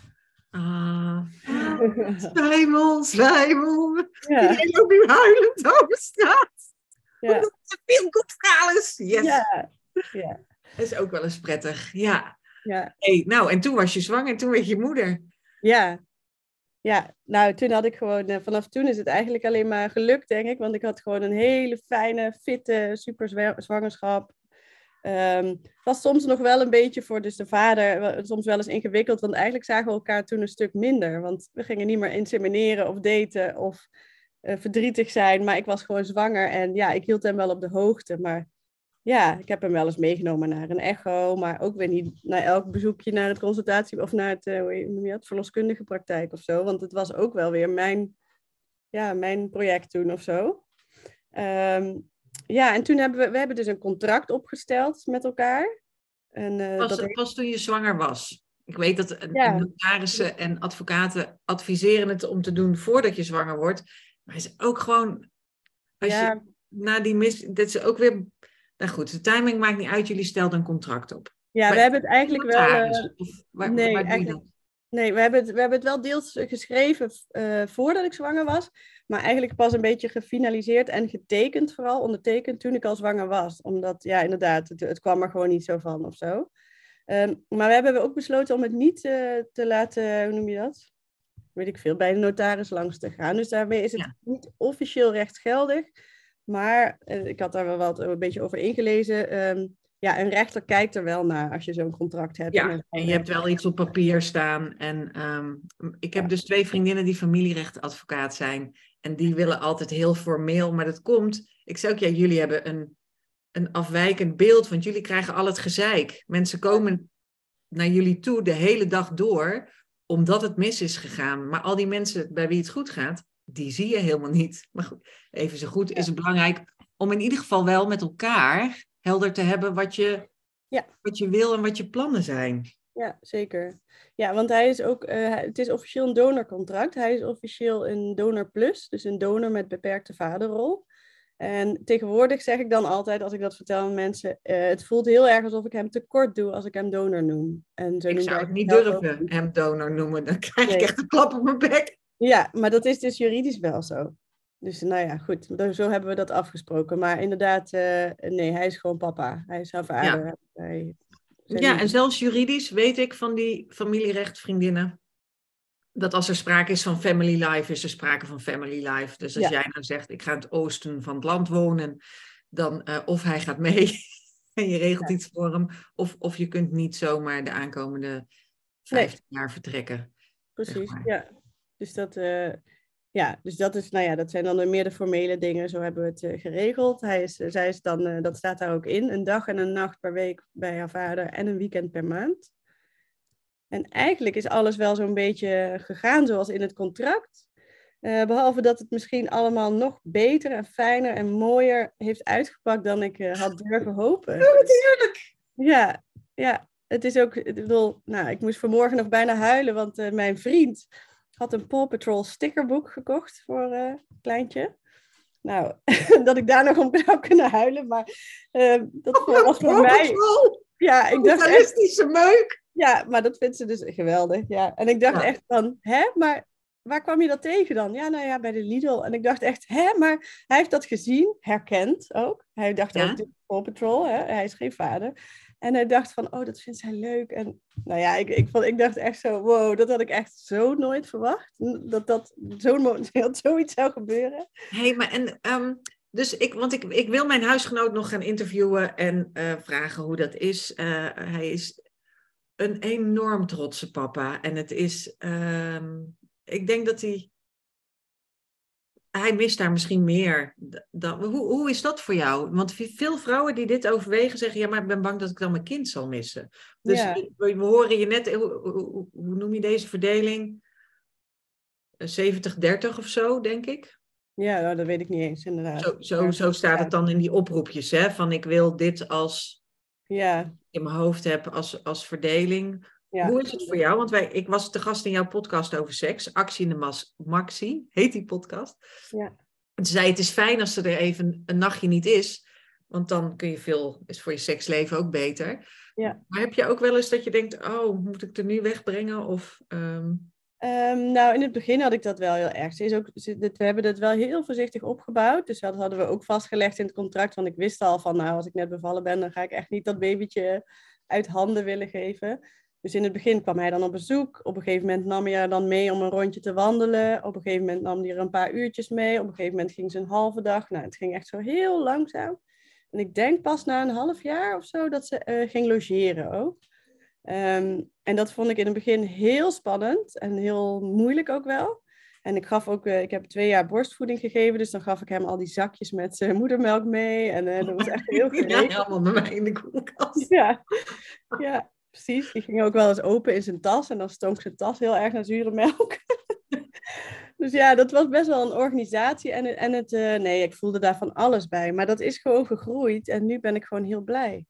Ah, zwijmel, zwijmel. Ja. Loopt nu huilend over straat. Ja. Omdat veel goed is. Yes. Ja. ja. Dat is ook wel eens prettig, ja. Ja. Hey, nou, en toen was je zwanger en toen werd je moeder. Ja. Ja, nou, toen had ik gewoon, eh, vanaf toen is het eigenlijk alleen maar gelukt, denk ik. Want ik had gewoon een hele fijne, fitte, super zwangerschap. Um, het was soms nog wel een beetje voor dus de vader, soms wel eens ingewikkeld. Want eigenlijk zagen we elkaar toen een stuk minder. Want we gingen niet meer insemineren of daten of uh, verdrietig zijn. Maar ik was gewoon zwanger en ja, ik hield hem wel op de hoogte. Maar ja, ik heb hem wel eens meegenomen naar een echo, maar ook weer niet naar elk bezoekje naar het consultatie of naar het, uh, hoe je dat, verloskundige praktijk of zo. Want het was ook wel weer mijn, ja, mijn project toen of zo. Um, ja, en toen hebben we, we hebben dus een contract opgesteld met elkaar. En, uh, was, dat was toen je zwanger was? Ik weet dat notarissen en advocaten adviseren het om te doen voordat je zwanger wordt. Maar het is ook gewoon, als je na die mis, dat is ook weer, nou goed, de timing maakt niet uit, jullie stelden een contract op. Ja, we hebben het eigenlijk wel. Uh, nee, eigenlijk, nee we, hebben het, we hebben het wel deels geschreven uh, voordat ik zwanger was. Maar eigenlijk pas een beetje gefinaliseerd en getekend, vooral ondertekend toen ik al zwanger was. Omdat, ja, inderdaad, het, het kwam er gewoon niet zo van of zo. Um, maar we hebben ook besloten om het niet uh, te laten, hoe noem je dat? Weet ik veel, bij de notaris langs te gaan. Dus daarmee is het ja. niet officieel rechtsgeldig. Maar uh, ik had daar wel wat een beetje over ingelezen. Um, ja, een rechter kijkt er wel naar als je zo'n contract hebt. Ja, en je hebt wel iets op papier staan. En um, ik heb dus twee vriendinnen die familierechtadvocaat zijn. En die willen altijd heel formeel. Maar dat komt, ik zei ook, ja, jullie hebben een, een afwijkend beeld. Want jullie krijgen al het gezeik. Mensen komen naar jullie toe de hele dag door. Omdat het mis is gegaan. Maar al die mensen bij wie het goed gaat, die zie je helemaal niet. Maar goed, even zo goed is het belangrijk om in ieder geval wel met elkaar helder te hebben wat je, ja. wat je wil en wat je plannen zijn. Ja, zeker. Ja, want hij is ook, uh, het is officieel een donorcontract. Hij is officieel een donor plus, dus een donor met beperkte vaderrol. En tegenwoordig zeg ik dan altijd, als ik dat vertel aan mensen, uh, het voelt heel erg alsof ik hem tekort doe als ik hem donor noem. En zo ik zou het niet durven hem donor noemen, dan krijg ik echt een klap op mijn bek. Ja, maar dat is dus juridisch wel zo. Dus nou ja, goed, zo hebben we dat afgesproken. Maar inderdaad, uh, nee, hij is gewoon papa. Hij is haar vader. Ja. Hij, ja, en zelfs juridisch weet ik van die familierechtvriendinnen dat als er sprake is van family life, is er sprake van family life. Dus als jij nou zegt, ik ga in het oosten van het land wonen, dan uh, of hij gaat mee en je regelt iets voor hem, of, of je kunt niet zomaar de aankomende 15 jaar vertrekken. Precies, ja. Dus dat, uh, ja, dus dat, is, nou ja, dat zijn dan meer de formele dingen. Zo hebben we het uh, geregeld. Hij is, zij is dan, uh, dat staat daar ook in, een dag en een nacht per week bij haar vader en een weekend per maand. En eigenlijk is alles wel zo'n beetje gegaan zoals in het contract. Uh, behalve dat het misschien allemaal nog beter en fijner en mooier heeft uitgepakt dan ik had durven hopen. Oh, heerlijk! Ja, ja, het is ook, ik bedoel, nou, ik moest vanmorgen nog bijna huilen, want mijn vriend had een Paw Patrol stickerboek gekocht voor uh, kleintje. Nou, dat ik daar nog om zou kunnen huilen, maar uh, dat oh, was voor mij... Ja, ik dacht echt... meuk! Ja, maar dat vindt ze dus geweldig, ja. En ik dacht echt van, hè, maar waar kwam je dat tegen dan? Ja, nou ja, bij de Lidl. En ik dacht echt, hè, maar hij heeft dat gezien, herkend ook. Hij dacht ja? ook, Paw Patrol, hè? hij is geen vader. En hij dacht van, oh, dat vindt zij leuk. En nou ja, ik, ik, vond, ik dacht echt zo, wow, dat had ik echt zo nooit verwacht. Dat dat zo, zoiets zou gebeuren. Hé, hey, maar en... Um, dus ik, want ik, ik wil mijn huisgenoot nog gaan interviewen en uh, vragen hoe dat is. Uh, hij is een enorm trotse papa. En het is, um, ik denk dat hij hij mist daar misschien meer. Dan, hoe, hoe is dat voor jou? Want veel vrouwen die dit overwegen zeggen, ja, maar ik ben bang dat ik dan mijn kind zal missen. Dus we, we, horen je net, hoe, hoe, hoe, noem je deze verdeling? 70-30 of zo, denk ik. Ja, nou, dat weet ik niet eens, inderdaad. Zo, zo, zo staat het dan in die oproepjes, hè? Van ik wil dit als ja. in mijn hoofd heb als, als verdeling. Hoe is het voor jou? Want wij, ik was te gast in jouw podcast over seks. Actie in de Mas Maxi, heet die podcast. Ja. En ze zei, het is fijn als er even een nachtje niet is. Want dan kun je veel, is voor je seksleven ook beter. Ja. Maar heb je ook wel eens dat je denkt, oh, moet ik er nu wegbrengen? Of, um... um, nou, in het begin had ik dat wel heel erg. Is ook, we hebben het wel heel voorzichtig opgebouwd. Dus dat hadden we ook vastgelegd in het contract. Want ik wist al van, nou, als ik net bevallen ben, dan ga ik echt niet dat babytje uit handen willen geven. Dus in het begin kwam hij dan op bezoek. Op een gegeven moment nam hij haar dan mee om een rondje te wandelen. Op een gegeven moment nam hij er een paar uurtjes mee. Op een gegeven moment ging ze een halve dag. Nou, het ging echt zo heel langzaam. En ik denk pas na een half jaar of zo dat ze uh, ging logeren ook. Um, en dat vond ik in het begin heel spannend en heel moeilijk ook wel. En ik gaf ook, uh, ik heb twee jaar borstvoeding gegeven, dus dan gaf ik hem al die zakjes met zijn moedermelk mee. En uh, dat was echt heel geregeld. Ja, allemaal bij mij in de koelkast. Ja, ja precies. Die ging ook wel eens open in zijn tas en dan stonk zijn tas heel erg naar zure melk. dus ja, dat was best wel een organisatie. En, en het, uh, nee, ik voelde daar van alles bij. Maar dat is gewoon gegroeid en nu ben ik gewoon heel blij.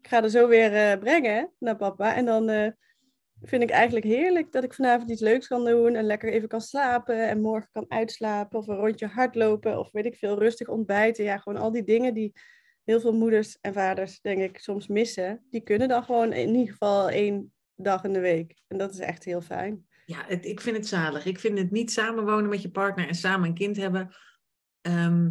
Ik ga er zo weer uh, brengen naar papa en dan uh, vind ik eigenlijk heerlijk dat ik vanavond iets leuks kan doen en lekker even kan slapen en morgen kan uitslapen of een rondje hardlopen of weet ik veel, rustig ontbijten. Ja, gewoon al die dingen die heel veel moeders en vaders, denk ik, soms missen. Die kunnen dan gewoon in ieder geval één dag in de week. En dat is echt heel fijn. Ja, het, ik vind het zalig. Ik vind het niet samenwonen met je partner en samen een kind hebben. Ehm,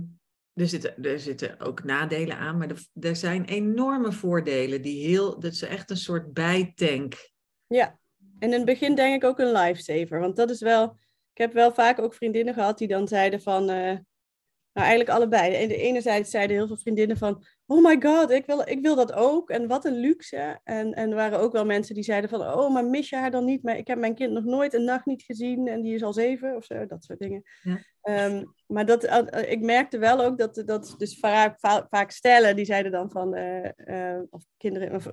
er, zitten, er zitten ook nadelen aan, maar er, er zijn enorme voordelen. Die heel, dat is echt een soort bijtank. Ja, en in het begin denk ik ook een lifesaver. Want dat is wel. Ik heb wel vaak ook vriendinnen gehad die dan zeiden van. Uh, nou, eigenlijk allebei. En de enerzijds zeiden heel veel vriendinnen van, oh my god, ik wil, ik wil dat ook. En wat een luxe. En, en er waren ook wel mensen die zeiden van, oh, maar mis je haar dan niet? Maar ik heb mijn kind nog nooit een nacht niet gezien en die is al zeven of zo, dat soort dingen. Ja. Ehm, maar dat, uh, ik merkte wel ook dat, dat dus vaak, vaak stellen, die zeiden dan van, uh, of kinderen, of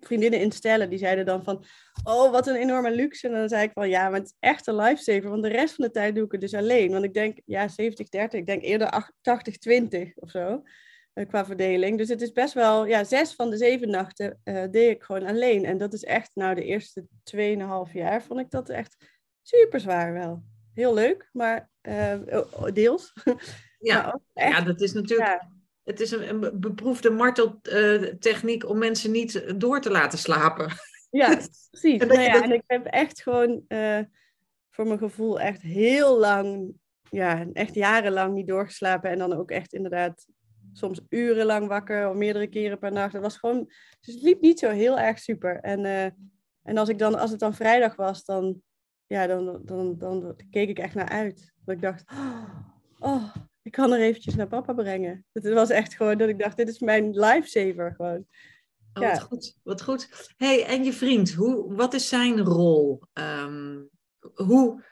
vriendinnen in stellen, die zeiden dan van, oh, wat een enorme luxe. En dan zei ik van, ja, maar het is echt een lifesaver, want de rest van de tijd doe ik het dus alleen. Want ik denk, ja, 70-30, ik denk eerder 80-20 of zo, uh, qua verdeling. Dus het is best wel, ja, zes van de zeven nachten uh, deed ik gewoon alleen. En dat is echt, nou, de eerste 2,5 jaar vond ik dat echt super zwaar wel. Heel leuk, maar uh, deels. Ja, ja, dat is natuurlijk het is een, een beproefde marteltechniek om mensen niet door te laten slapen. Ja, precies. en, nou ja, en ik heb echt gewoon uh, voor mijn gevoel echt heel lang, ja, echt jarenlang niet doorgeslapen. En dan ook echt inderdaad soms urenlang wakker of meerdere keren per nacht. Het was gewoon, dus het liep niet zo heel erg super. En, uh, en als, ik dan, als het dan vrijdag was, dan, ja, dan, dan, dan, keek ik echt naar uit. Dat ik dacht, oh, ik kan er eventjes naar papa brengen. Het was echt gewoon dat ik dacht, dit is mijn lifesaver gewoon. Oh, ja. Wat goed, wat goed. hey, en je vriend, hoe, wat is zijn rol? Um, hoe,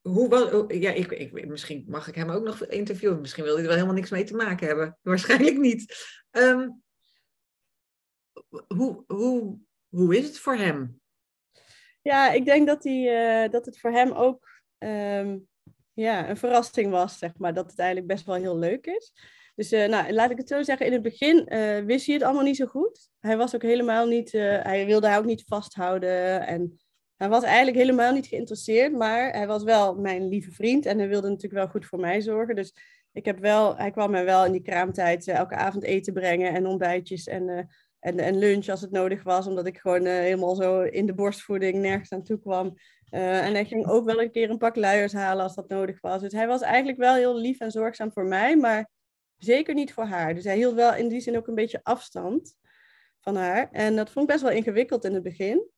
hoe, wat, ja, ik, ik, misschien mag ik hem ook nog interviewen. Misschien wil hij er wel helemaal niks mee te maken hebben. Waarschijnlijk niet. Um, hoe, hoe, hoe is het voor hem? Ja, ik denk dat, hij, uh, dat het voor hem ook um, ja, een verrassing was, zeg maar, dat het eigenlijk best wel heel leuk is. Dus uh, nou, laat ik het zo zeggen, in het begin uh, wist hij het allemaal niet zo goed. Hij was ook helemaal niet, uh, hij wilde haar ook niet vasthouden en hij was eigenlijk helemaal niet geïnteresseerd, maar hij was wel mijn lieve vriend en hij wilde natuurlijk wel goed voor mij zorgen. Dus ik heb wel, hij kwam mij wel in die kraamtijd elke avond eten brengen en ontbijtjes en, en, en lunch als het nodig was, omdat ik gewoon helemaal zo in de borstvoeding nergens aan toe kwam. Uh, en hij ging ook wel een keer een pak luiers halen als dat nodig was. Dus hij was eigenlijk wel heel lief en zorgzaam voor mij, maar zeker niet voor haar. Dus hij hield wel in die zin ook een beetje afstand van haar. En dat vond ik best wel ingewikkeld in het begin.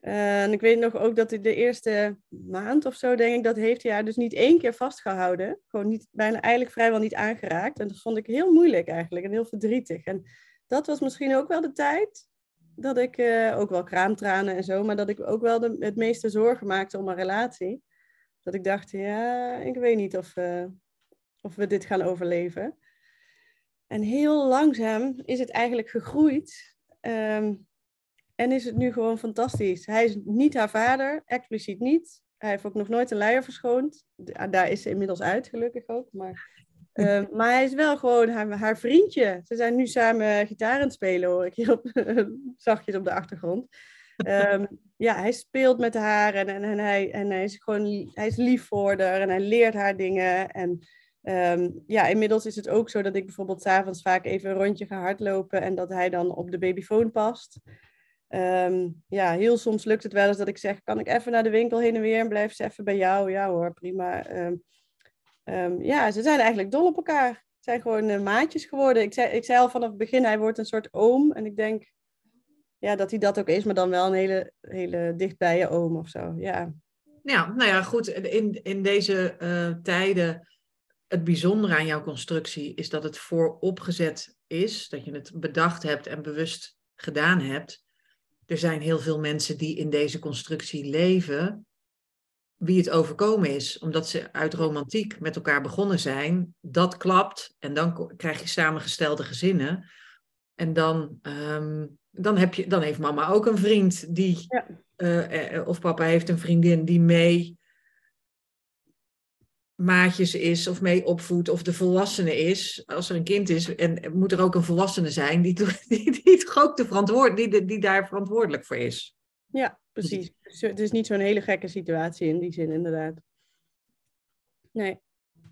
Uh, en ik weet nog ook dat hij de eerste maand of zo, denk ik, dat heeft hij haar dus niet één keer vastgehouden. Gewoon niet, bijna eigenlijk vrijwel niet aangeraakt. En dat vond ik heel moeilijk eigenlijk en heel verdrietig. En dat was misschien ook wel de tijd dat ik uh, ook wel kraamtranen en zo, maar dat ik ook wel de, het meeste zorgen maakte om een relatie. Dat ik dacht, ja, ik weet niet of, uh, of we dit gaan overleven. En heel langzaam is het eigenlijk gegroeid. Um, en is het nu gewoon fantastisch. Hij is niet haar vader, expliciet niet. Hij heeft ook nog nooit een luier verschoond. Daar is ze inmiddels uit, gelukkig ook. Maar Ehm, maar hij is wel gewoon haar, haar, vriendje. Ze zijn nu samen gitaar aan het spelen, hoor ik hier op, zachtjes op de achtergrond. Um, ja, hij speelt met haar en, en, en, hij, en hij is gewoon hij is lief voor haar en hij leert haar dingen. En um, ja, inmiddels is het ook zo dat ik bijvoorbeeld s'avonds vaak even een rondje ga hardlopen en dat hij dan op de babyfoon past. ja, heel soms lukt het wel eens dat ik zeg, kan ik even naar de winkel heen en weer en blijf ze even bij jou? Ja hoor, prima. Um, ja, ze zijn eigenlijk dol op elkaar. Ze zijn gewoon uh, maatjes geworden. Ik zei, ik zei al vanaf het begin, hij wordt een soort oom. En ik denk ja, dat hij dat ook is, maar dan wel een hele, hele dichtbije oom of zo. Ja, ja nou ja, goed. In, in deze uh, tijden, het bijzondere aan jouw constructie is dat het vooropgezet is. Dat je het bedacht hebt en bewust gedaan hebt. Er zijn heel veel mensen die in deze constructie leven wie het overkomen is, omdat ze uit romantiek met elkaar begonnen zijn, dat klapt en dan krijg je samengestelde gezinnen. En dan, um, dan, heb je, dan heeft mama ook een vriend die, ja. uh, of papa heeft een vriendin die mee maatjes is of mee opvoedt of de volwassene is. Als er een kind is, en moet er ook een volwassene zijn die, die, die, die, ook de verantwoord, die, die daar verantwoordelijk voor is. Ja, precies. Dus het is niet zo'n hele gekke situatie in die zin, inderdaad. Nee.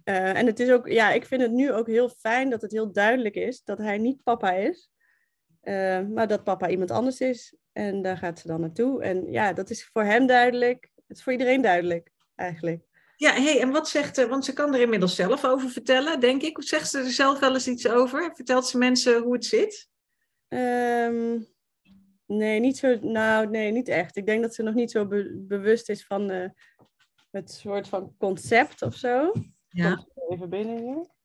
Eh, en het is ook, ja, ik vind het nu ook heel fijn dat het heel duidelijk is dat hij niet papa is, uh, maar dat papa iemand anders is. En daar gaat ze dan naartoe. En ja, dat is voor hem duidelijk. Het is voor iedereen duidelijk, eigenlijk. Ja, hey, en wat zegt ze? Want ze kan er inmiddels zelf over vertellen, denk ik. Zegt ze er zelf wel eens iets over? Vertelt ze mensen hoe het zit? Um, nee, niet zo. Nou, nee, niet echt. Ik denk dat ze nog niet zo bewust is van uh, het soort van concept of zo. Ja. Even binnen hier.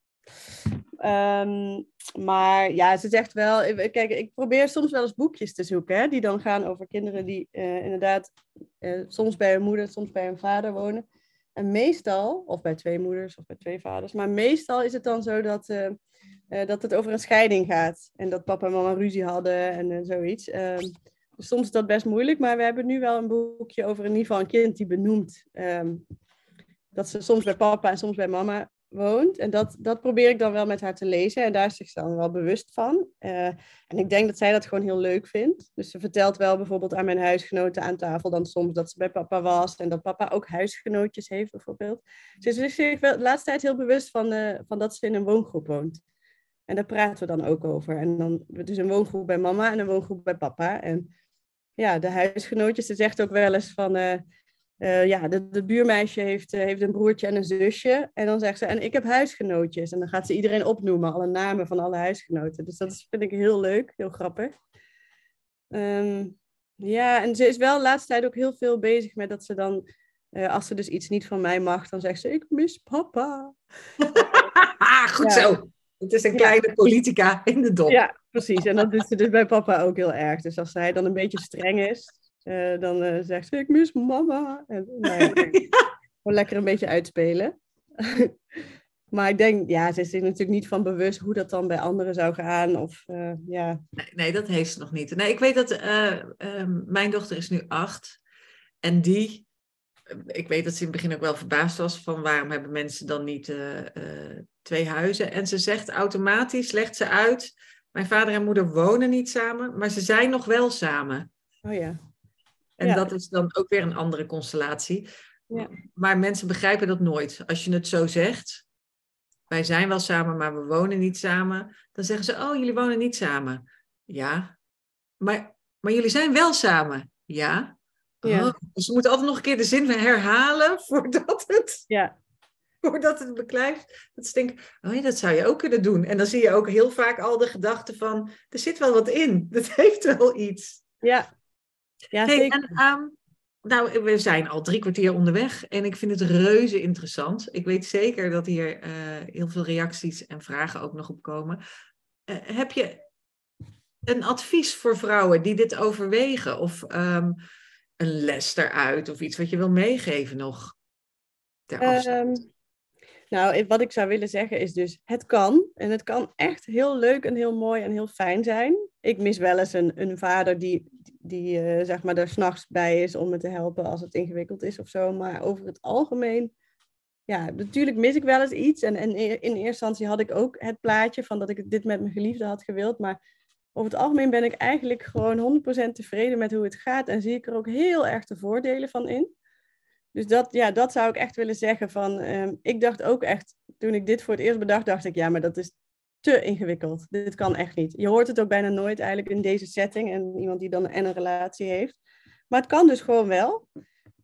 Um, maar ja, ze zegt wel, kijk, ik probeer soms wel eens boekjes te zoeken, hè, die dan gaan over kinderen die uh, inderdaad uh, soms bij hun moeder, soms bij hun vader wonen. En meestal, of bij twee moeders of bij twee vaders, maar meestal is het dan zo dat, uh, dat het over een scheiding gaat. En dat papa en mama ruzie hadden en zoiets. Ehm, dus soms is dat best moeilijk, maar we hebben nu wel een boekje over in ieder geval een kind die benoemt um, dat ze soms bij papa en soms bij mama woont. En dat, dat probeer ik dan wel met haar te lezen. En daar is zich dan wel bewust van. Uh, en ik denk dat zij dat gewoon heel leuk vindt. Dus ze vertelt wel bijvoorbeeld aan mijn huisgenoten aan tafel dan soms dat ze bij papa was. En dat papa ook huisgenootjes heeft bijvoorbeeld. Ze is zich wel de laatste tijd heel bewust van, van dat ze in een woongroep woont. En daar praten we dan ook over. En dan dus een woongroep bij mama en een woongroep bij papa. En ja, de huisgenootjes, ze zegt ook wel eens van... Uh, uh, ja, de, de, buurmeisje heeft, uh, heeft een broertje en een zusje. En dan zegt ze, en ik heb huisgenootjes. En dan gaat ze iedereen opnoemen, alle namen van alle huisgenoten. Dus dat is, vind ik heel leuk, heel grappig. Um, ja, en ze is wel de laatste tijd ook heel veel bezig met dat ze dan, uh, als ze dus iets niet van mij mag, dan zegt ze, ik mis papa. Goed ja. zo. Het is een kleine ja. politica in de dop. Ja, precies. En dat doet ze dus bij papa ook heel erg. Dus als hij dan een beetje streng is, uh, dan uh, zegt ze, ik mis mama. En, nou ja, gewoon lekker een beetje uitspelen. maar ik denk, ja, ze is zich natuurlijk niet van bewust hoe dat dan bij anderen zou gaan. Of, uh, ja. nee, nee, dat heeft ze nog niet. Nee, ik weet dat mijn dochter is nu acht. En die, ik weet dat ze in het begin ook wel verbaasd was van waarom hebben mensen dan niet twee huizen. En ze zegt automatisch, legt ze uit, mijn vader en moeder wonen niet samen, maar ze zijn nog wel samen. Oh ja. En ja. dat is dan ook weer een andere constellatie. Ja. Maar mensen begrijpen dat nooit. Als je het zo zegt, wij zijn wel samen, maar we wonen niet samen. Dan zeggen ze, oh, jullie wonen niet samen. Ja, maar, maar jullie zijn wel samen. Ja. ja. Oh, dus we moeten altijd nog een keer de zin herhalen voordat het, ja. voordat het beklijft. Dat ze denken, oh ja, dat zou je ook kunnen doen. En dan zie je ook heel vaak al de gedachte van, er zit wel wat in. Dat heeft wel iets. Ja, ja, hey, en, um, nou, we zijn al drie kwartier onderweg en ik vind het reuze interessant. Ik weet zeker dat hier uh, heel veel reacties en vragen ook nog op komen. Uh, heb je een advies voor vrouwen die dit overwegen? Of um, een les eruit of iets wat je wil meegeven nog? Um, nou, wat ik zou willen zeggen is dus, het kan. En het kan echt heel leuk en heel mooi en heel fijn zijn. Ik mis wel eens een, een vader die, die uh, zeg maar er s'nachts bij is om me te helpen als het ingewikkeld is of zo. Maar over het algemeen, ja, natuurlijk mis ik wel eens iets. En, en in eerste instantie had ik ook het plaatje van dat ik dit met mijn geliefde had gewild. Maar over het algemeen ben ik eigenlijk gewoon 100% tevreden met hoe het gaat. En zie ik er ook heel erg de voordelen van in. Dus dat, ja, dat zou ik echt willen zeggen. Van, um, ik dacht ook echt, toen ik dit voor het eerst bedacht, dacht ik, ja, maar dat is te ingewikkeld. Dit kan echt niet. Je hoort het ook bijna nooit eigenlijk in deze setting en iemand die dan en een relatie heeft. Maar het kan dus gewoon wel.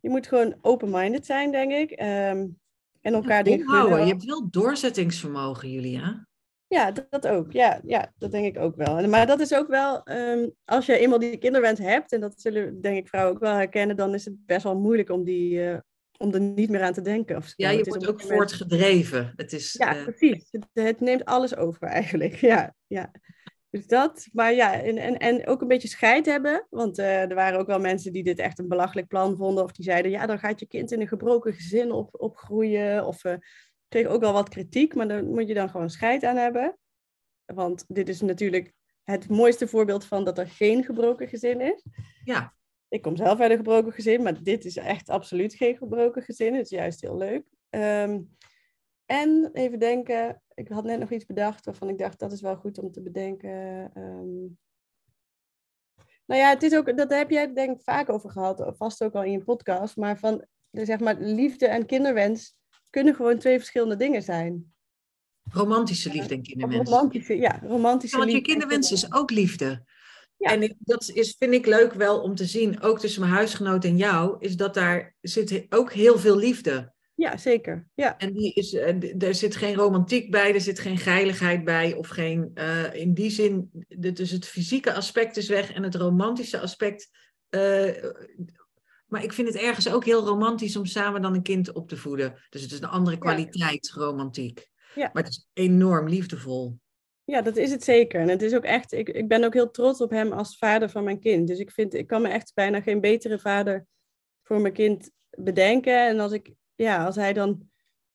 Je moet gewoon open-minded zijn, denk ik. Um, en elkaar dingen houden. Je hebt wel doorzettingsvermogen, Julia. Ja, dat, dat, ook. Ja, ja, dat denk ik ook wel. Maar dat is ook wel, um, als je eenmaal die kinderwens hebt, en dat zullen denk ik vrouwen ook wel herkennen, dan is het best wel moeilijk om, die, uh, om er niet meer aan te denken. Of ja, je wordt ook voortgedreven. Het is, ja, uh... precies. Het, het, neemt alles over eigenlijk. Ja, ja. Dus dat, maar ja, en, en, en ook een beetje scheid hebben. Want uh, er waren ook wel mensen die dit echt een belachelijk plan vonden. Of die zeiden, ja, dan gaat je kind in een gebroken gezin op, opgroeien. Of kreeg ook wel wat kritiek, maar daar moet je dan gewoon scheid aan hebben. Want dit is natuurlijk het mooiste voorbeeld van dat er geen gebroken gezin is. Ja. Ik kom zelf uit een gebroken gezin, maar dit is echt absoluut geen gebroken gezin. Het is juist heel leuk. Um, en even denken, ik had net nog iets bedacht waarvan ik dacht dat is wel goed om te bedenken. Um, Nou ja, het is ook, dat heb jij denk ik vaak over gehad, vast ook al in je podcast, maar van zeg maar liefde en kinderwens kunnen gewoon twee verschillende dingen zijn. Romantische liefde en kinderwens. Romantische, ja, romantische ja, want je kinderwens is ook liefde. Ja. En ik- dat is, vind ik leuk wel om te zien, ook tussen mijn huisgenoot en jou, is dat daar zit ook heel veel liefde. Ja, zeker. Ja, En die is, eh, er zit geen romantiek bij, er zit geen geiligheid bij, of geen, eh, in die zin, dus het fysieke aspect is weg en het romantische aspect. eh, maar ik vind het ergens ook heel romantisch om samen dan een kind op te voeden. Dus het is een andere kwaliteit romantiek. Ja. Maar het is enorm liefdevol. ja, dat is het zeker. En het is ook echt, ik, ik ben ook heel trots op hem als vader van mijn kind. Dus ik vind, ik kan me echt bijna geen betere vader voor mijn kind bedenken. En als ik, ja, als hij dan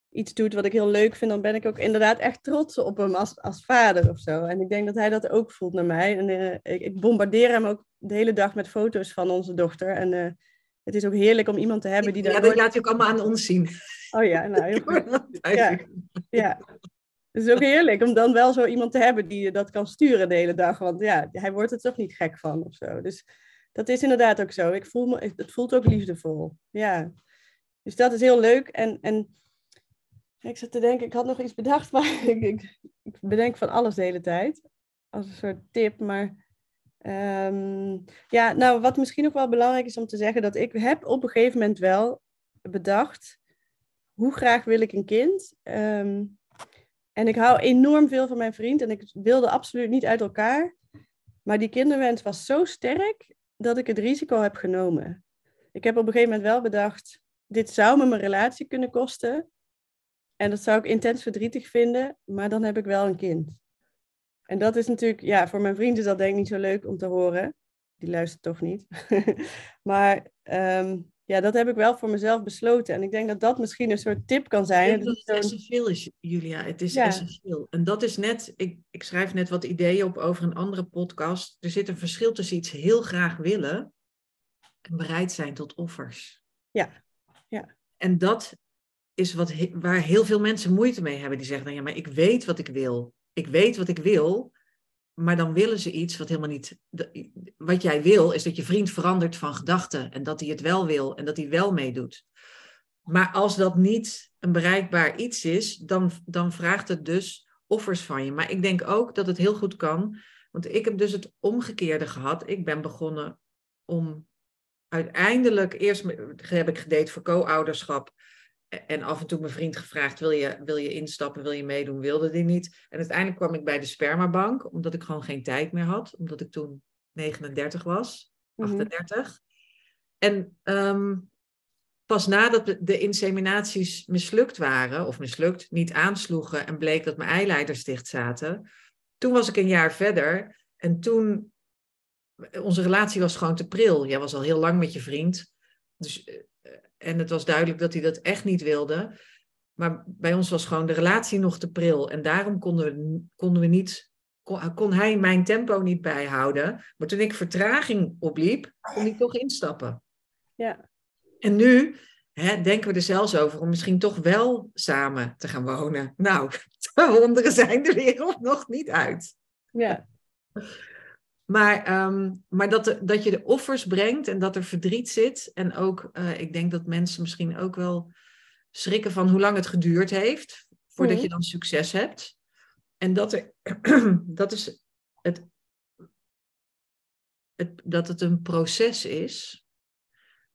iets doet wat ik heel leuk vind, dan ben ik ook inderdaad echt trots op hem als, als vader of zo. En ik denk dat hij dat ook voelt naar mij. En eh, ik, ik bombardeer hem ook de hele dag met foto's van onze dochter. En eh, het is ook heerlijk om iemand te hebben die ja, dat laat je ook allemaal aan ons zien. Oh ja, nou heel goed. Ja. Ja. Het is ook heerlijk om dan wel zo iemand te hebben die je dat kan sturen de hele dag. Want ja, hij wordt er toch niet gek van of zo. Dus dat is inderdaad ook zo. Ik voel me, het voelt ook liefdevol. Ja. Dus dat is heel leuk. En, en ik zat te denken, ik had nog iets bedacht, maar ik, ik, ik bedenk van alles de hele tijd. Als een soort tip, maar... ehm, ja, nou, wat misschien nog wel belangrijk is om te zeggen, dat ik heb op een gegeven moment wel bedacht, hoe graag wil ik een kind? Ehm, en ik hou enorm veel van mijn vriend en ik wilde absoluut niet uit elkaar. Maar die kinderwens was zo sterk dat ik het risico heb genomen. Ik heb op een gegeven moment wel bedacht, dit zou me mijn relatie kunnen kosten. En dat zou ik intens verdrietig vinden, maar dan heb ik wel een kind. En dat is natuurlijk, ja, voor mijn vriend is dat denk ik niet zo leuk om te horen. Die luistert toch niet. maar ehm, ja, dat heb ik wel voor mezelf besloten. En ik denk dat dat misschien een soort tip kan zijn. Dat is het essentieel is, Julia. Het is Ja. essentieel. En dat is net, ik, ik schrijf net wat ideeën op over een andere podcast. Er zit een verschil tussen iets heel graag willen en bereid zijn tot offers. Ja. Ja. En dat is wat, waar heel veel mensen moeite mee hebben. Die zeggen dan, ja, maar ik weet wat ik wil. Ik weet wat ik wil, maar dan willen ze iets wat helemaal niet... Wat jij wil, is dat je vriend verandert van gedachten. En dat hij het wel wil en dat hij wel meedoet. Maar als dat niet een bereikbaar iets is, dan, dan vraagt het dus offers van je. Maar ik denk ook dat het heel goed kan. Want ik heb dus het omgekeerde gehad. Ik ben begonnen om uiteindelijk, eerst heb ik gedate voor co-ouderschap. En af en toe mijn vriend gevraagd, wil je, wil je instappen, wil je meedoen? Wilde die niet. En uiteindelijk kwam ik bij de spermabank, omdat ik gewoon geen tijd meer had. Omdat ik toen 39 was, Mhm. 38. En ehm, pas nadat de- inseminaties mislukt waren, of mislukt, niet aansloegen en bleek dat mijn eileiders dicht zaten, toen was ik een jaar verder en toen, onze relatie was gewoon te pril. Jij was al heel lang met je vriend, dus, eh, en het was duidelijk dat hij dat echt niet wilde. Maar bij ons was gewoon de relatie nog te pril en daarom konden we, konden we niet, kon, kon hij mijn tempo niet bijhouden. Maar toen ik vertraging opliep, kon hij toch instappen. Ja. En nu hè, denken we er zelfs over om misschien toch wel samen te gaan wonen. Nou, de wonderen zijn de wereld nog niet uit. Ja. Maar, ehm, maar dat, dat je de offers brengt en dat er verdriet zit. En ook, eh, ik denk dat mensen misschien ook wel schrikken van hoe lang het geduurd heeft voordat Mhm. je dan succes hebt. En dat, er, dat is het, het, dat het een proces is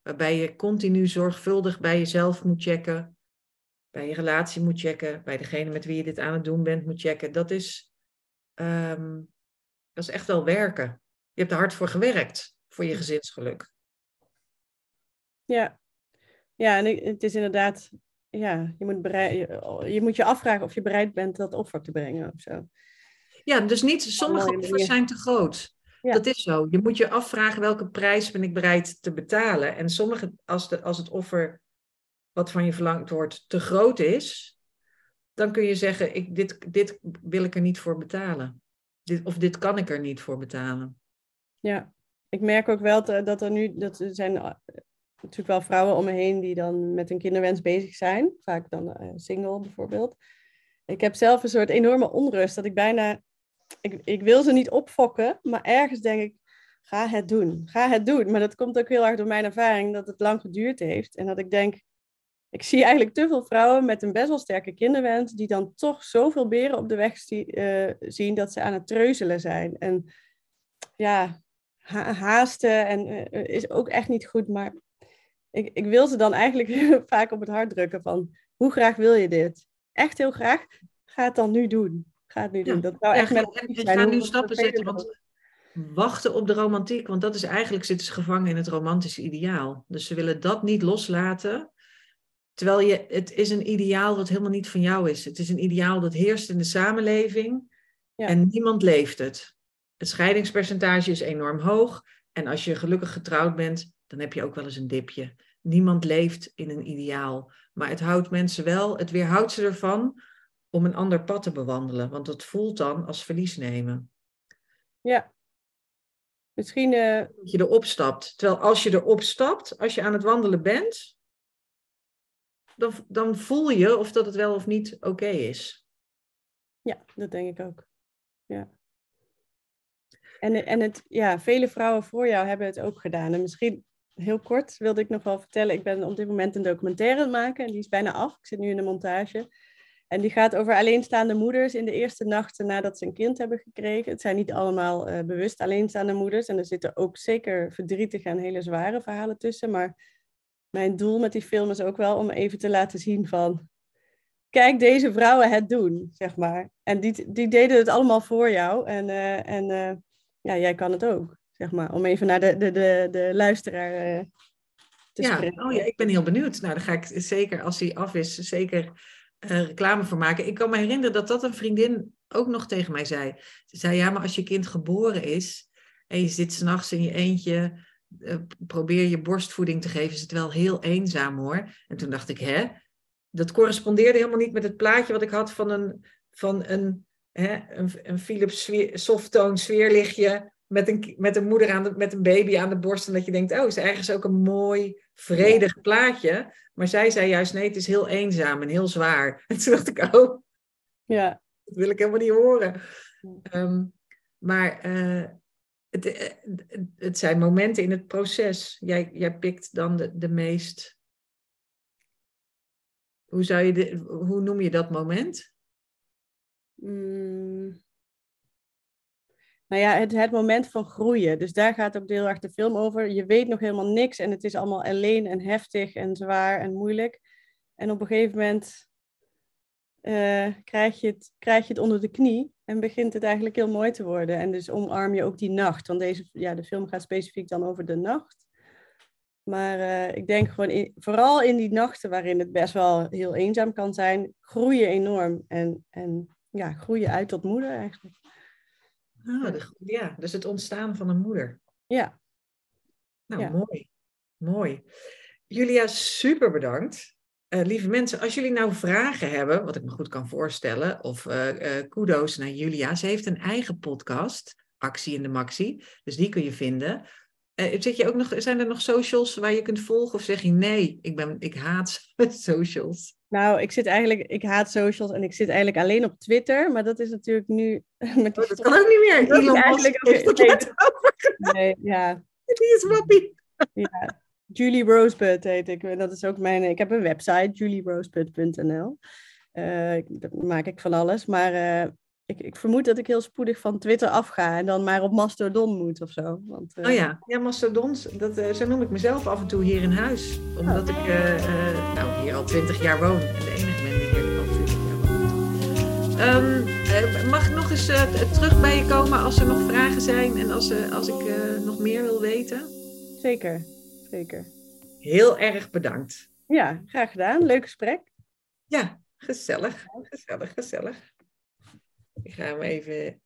waarbij je continu zorgvuldig bij jezelf moet checken, bij je relatie moet checken, bij degene met wie je dit aan het doen bent moet checken. Dat is, ehm, dat is echt wel werken. Je hebt er hard voor gewerkt, voor je gezinsgeluk. Ja, ja en het is inderdaad, ja, je moet, bereid, je, je moet je afvragen of je bereid bent dat offer te brengen of zo. Ja, dus niet, sommige offers zijn te groot. Ja. Dat is zo. Je moet je afvragen welke prijs ben ik bereid te betalen. En sommige, als, de, als het offer wat van je verlangd wordt te groot is, dan kun je zeggen, ik, dit, dit wil ik er niet voor betalen. Of dit kan ik er niet voor betalen. Ja, ik merk ook wel dat er nu, dat er zijn eh, natuurlijk wel vrouwen om me heen die dan met een kinderwens bezig zijn. Vaak dan eh, single bijvoorbeeld. Ik heb zelf een soort enorme onrust dat ik bijna, ik, ik wil ze niet opfokken, maar ergens denk ik, ga het doen. Ga het doen. Maar dat komt ook heel erg door mijn ervaring dat het lang geduurd heeft. En dat ik denk, ik zie eigenlijk te veel vrouwen met een best wel sterke kinderwens, die dan toch zoveel beren op de weg uh, zien dat ze aan het treuzelen zijn. En ja, haasten en, uh, is ook echt niet goed. Maar ik, ik wil ze dan eigenlijk vaak op het hart drukken van, hoe graag wil je dit? Echt heel graag? Ga het dan nu doen. Ga het nu doen. Dat zou echt met ik ga nu stappen zetten, want wachten op de romantiek, want dat is eigenlijk zitten ze gevangen in het romantische ideaal. Dus ze willen dat niet loslaten. Terwijl je, het is een ideaal wat helemaal niet van jou is. Het is een ideaal dat heerst in de samenleving ja. en niemand leeft het. Het scheidingspercentage is enorm hoog. En als je gelukkig getrouwd bent, dan heb je ook wel eens een dipje. Niemand leeft in een ideaal. Maar het houdt mensen wel, het weerhoudt ze ervan om een ander pad te bewandelen. Want het voelt dan als verlies nemen. Ja. Misschien. Uh... Dat je erop stapt. Terwijl als je erop stapt, als je aan het wandelen bent, dan, dan voel je of dat het wel of niet oké is. Ja, dat denk ik ook. Ja. En, en het, ja, vele vrouwen voor jou hebben het ook gedaan. En misschien heel kort wilde ik nog wel vertellen. Ik ben op dit moment een documentaire aan het maken en die is bijna af. Ik zit nu in de montage. En die gaat over alleenstaande moeders in de eerste nachten nadat ze een kind hebben gekregen. Het zijn niet allemaal uh, bewust alleenstaande moeders. En er zitten ook zeker verdrietige en hele zware verhalen tussen. Maar mijn doel met die film is ook wel om even te laten zien van... Kijk deze vrouwen het doen, zeg maar. En die, die deden het allemaal voor jou. En, uh, en uh, ja, jij kan het ook, zeg maar. Om even naar de, de, de, de luisteraar te ja, spreken. Oh ja, ik ben heel benieuwd. Nou, dan ga ik zeker, als hij af is, zeker reclame voor maken. Ik kan me herinneren dat dat een vriendin ook nog tegen mij zei. Ze zei, ja, maar als je kind geboren is en je zit s'nachts in je eentje, uh, probeer je borstvoeding te geven, is het wel heel eenzaam hoor. En toen dacht ik, hè, dat correspondeerde helemaal niet met het plaatje wat ik had van een, van een, hè, een, een Philips softtone sfeerlichtje met een, met een moeder aan de, met een baby aan de borst. En dat je denkt, oh, is ergens ook een mooi, vredig plaatje. Maar zij zei juist, nee, het is heel eenzaam en heel zwaar. En toen dacht ik, oh, ja. dat wil ik helemaal niet horen. Um, maar uh, het, het, het, zijn momenten in het proces. Jij, jij pikt dan de, de meest... Hoe, zou je de, hoe noem je dat moment? Mm. Nou ja, het, het moment van groeien. Dus daar gaat ook heel de film over. Je weet nog helemaal niks en het is allemaal alleen en heftig en zwaar en moeilijk. En op een gegeven moment uh, krijg, je het, krijg je het onder de knie en begint het eigenlijk heel mooi te worden. En dus omarm je ook die nacht. Want deze, ja, de film gaat specifiek dan over de nacht. Maar uh, ik denk gewoon, in, vooral in die nachten waarin het best wel heel eenzaam kan zijn, groei je enorm. En, en ja, groei je uit tot moeder eigenlijk. Ah, de, ja, dus het ontstaan van een moeder. Ja. Nou, mooi. Mooi. Julia, super bedankt. Uh, lieve mensen, als jullie nou vragen hebben, wat ik me goed kan voorstellen, of uh, uh, kudo's naar Julia. Ze heeft een eigen podcast, Actie in de Maxi. Dus die kun je vinden. zit je ook nog, zijn er nog socials waar je kunt volgen? Of zeg je nee, ik, ben, ik haat socials? Nou, ik zit eigenlijk, ik haat socials en ik zit eigenlijk alleen op Twitter, maar dat is natuurlijk nu. Met oh, dat kan ook niet meer. Dat Elon eigenlijk ook, nee, nee, ja. Die is wappie. Ja. Julie Rosebud heet ik. Dat is ook mijn. Ik heb een website, julierosebud.nl. Uh, dat maak ik van alles. Maar uh, ik, ik, vermoed dat ik heel spoedig van Twitter afga en dan maar op Mastodon moet of zo. Want, uh... Oh ja, ja Mastodon, dat, zo noem ik mezelf af en toe hier in huis. Omdat oh. ik nou, hier al twintig jaar woon en de enige ben die hier al twintig jaar woont. Um, mag ik nog eens terug bij je komen als er nog vragen zijn en als, als ik nog meer wil weten? Zeker zeker. Heel erg bedankt. Ja, graag gedaan. Leuk gesprek. Ja, gezellig. Gezellig, gezellig. Ik ga hem even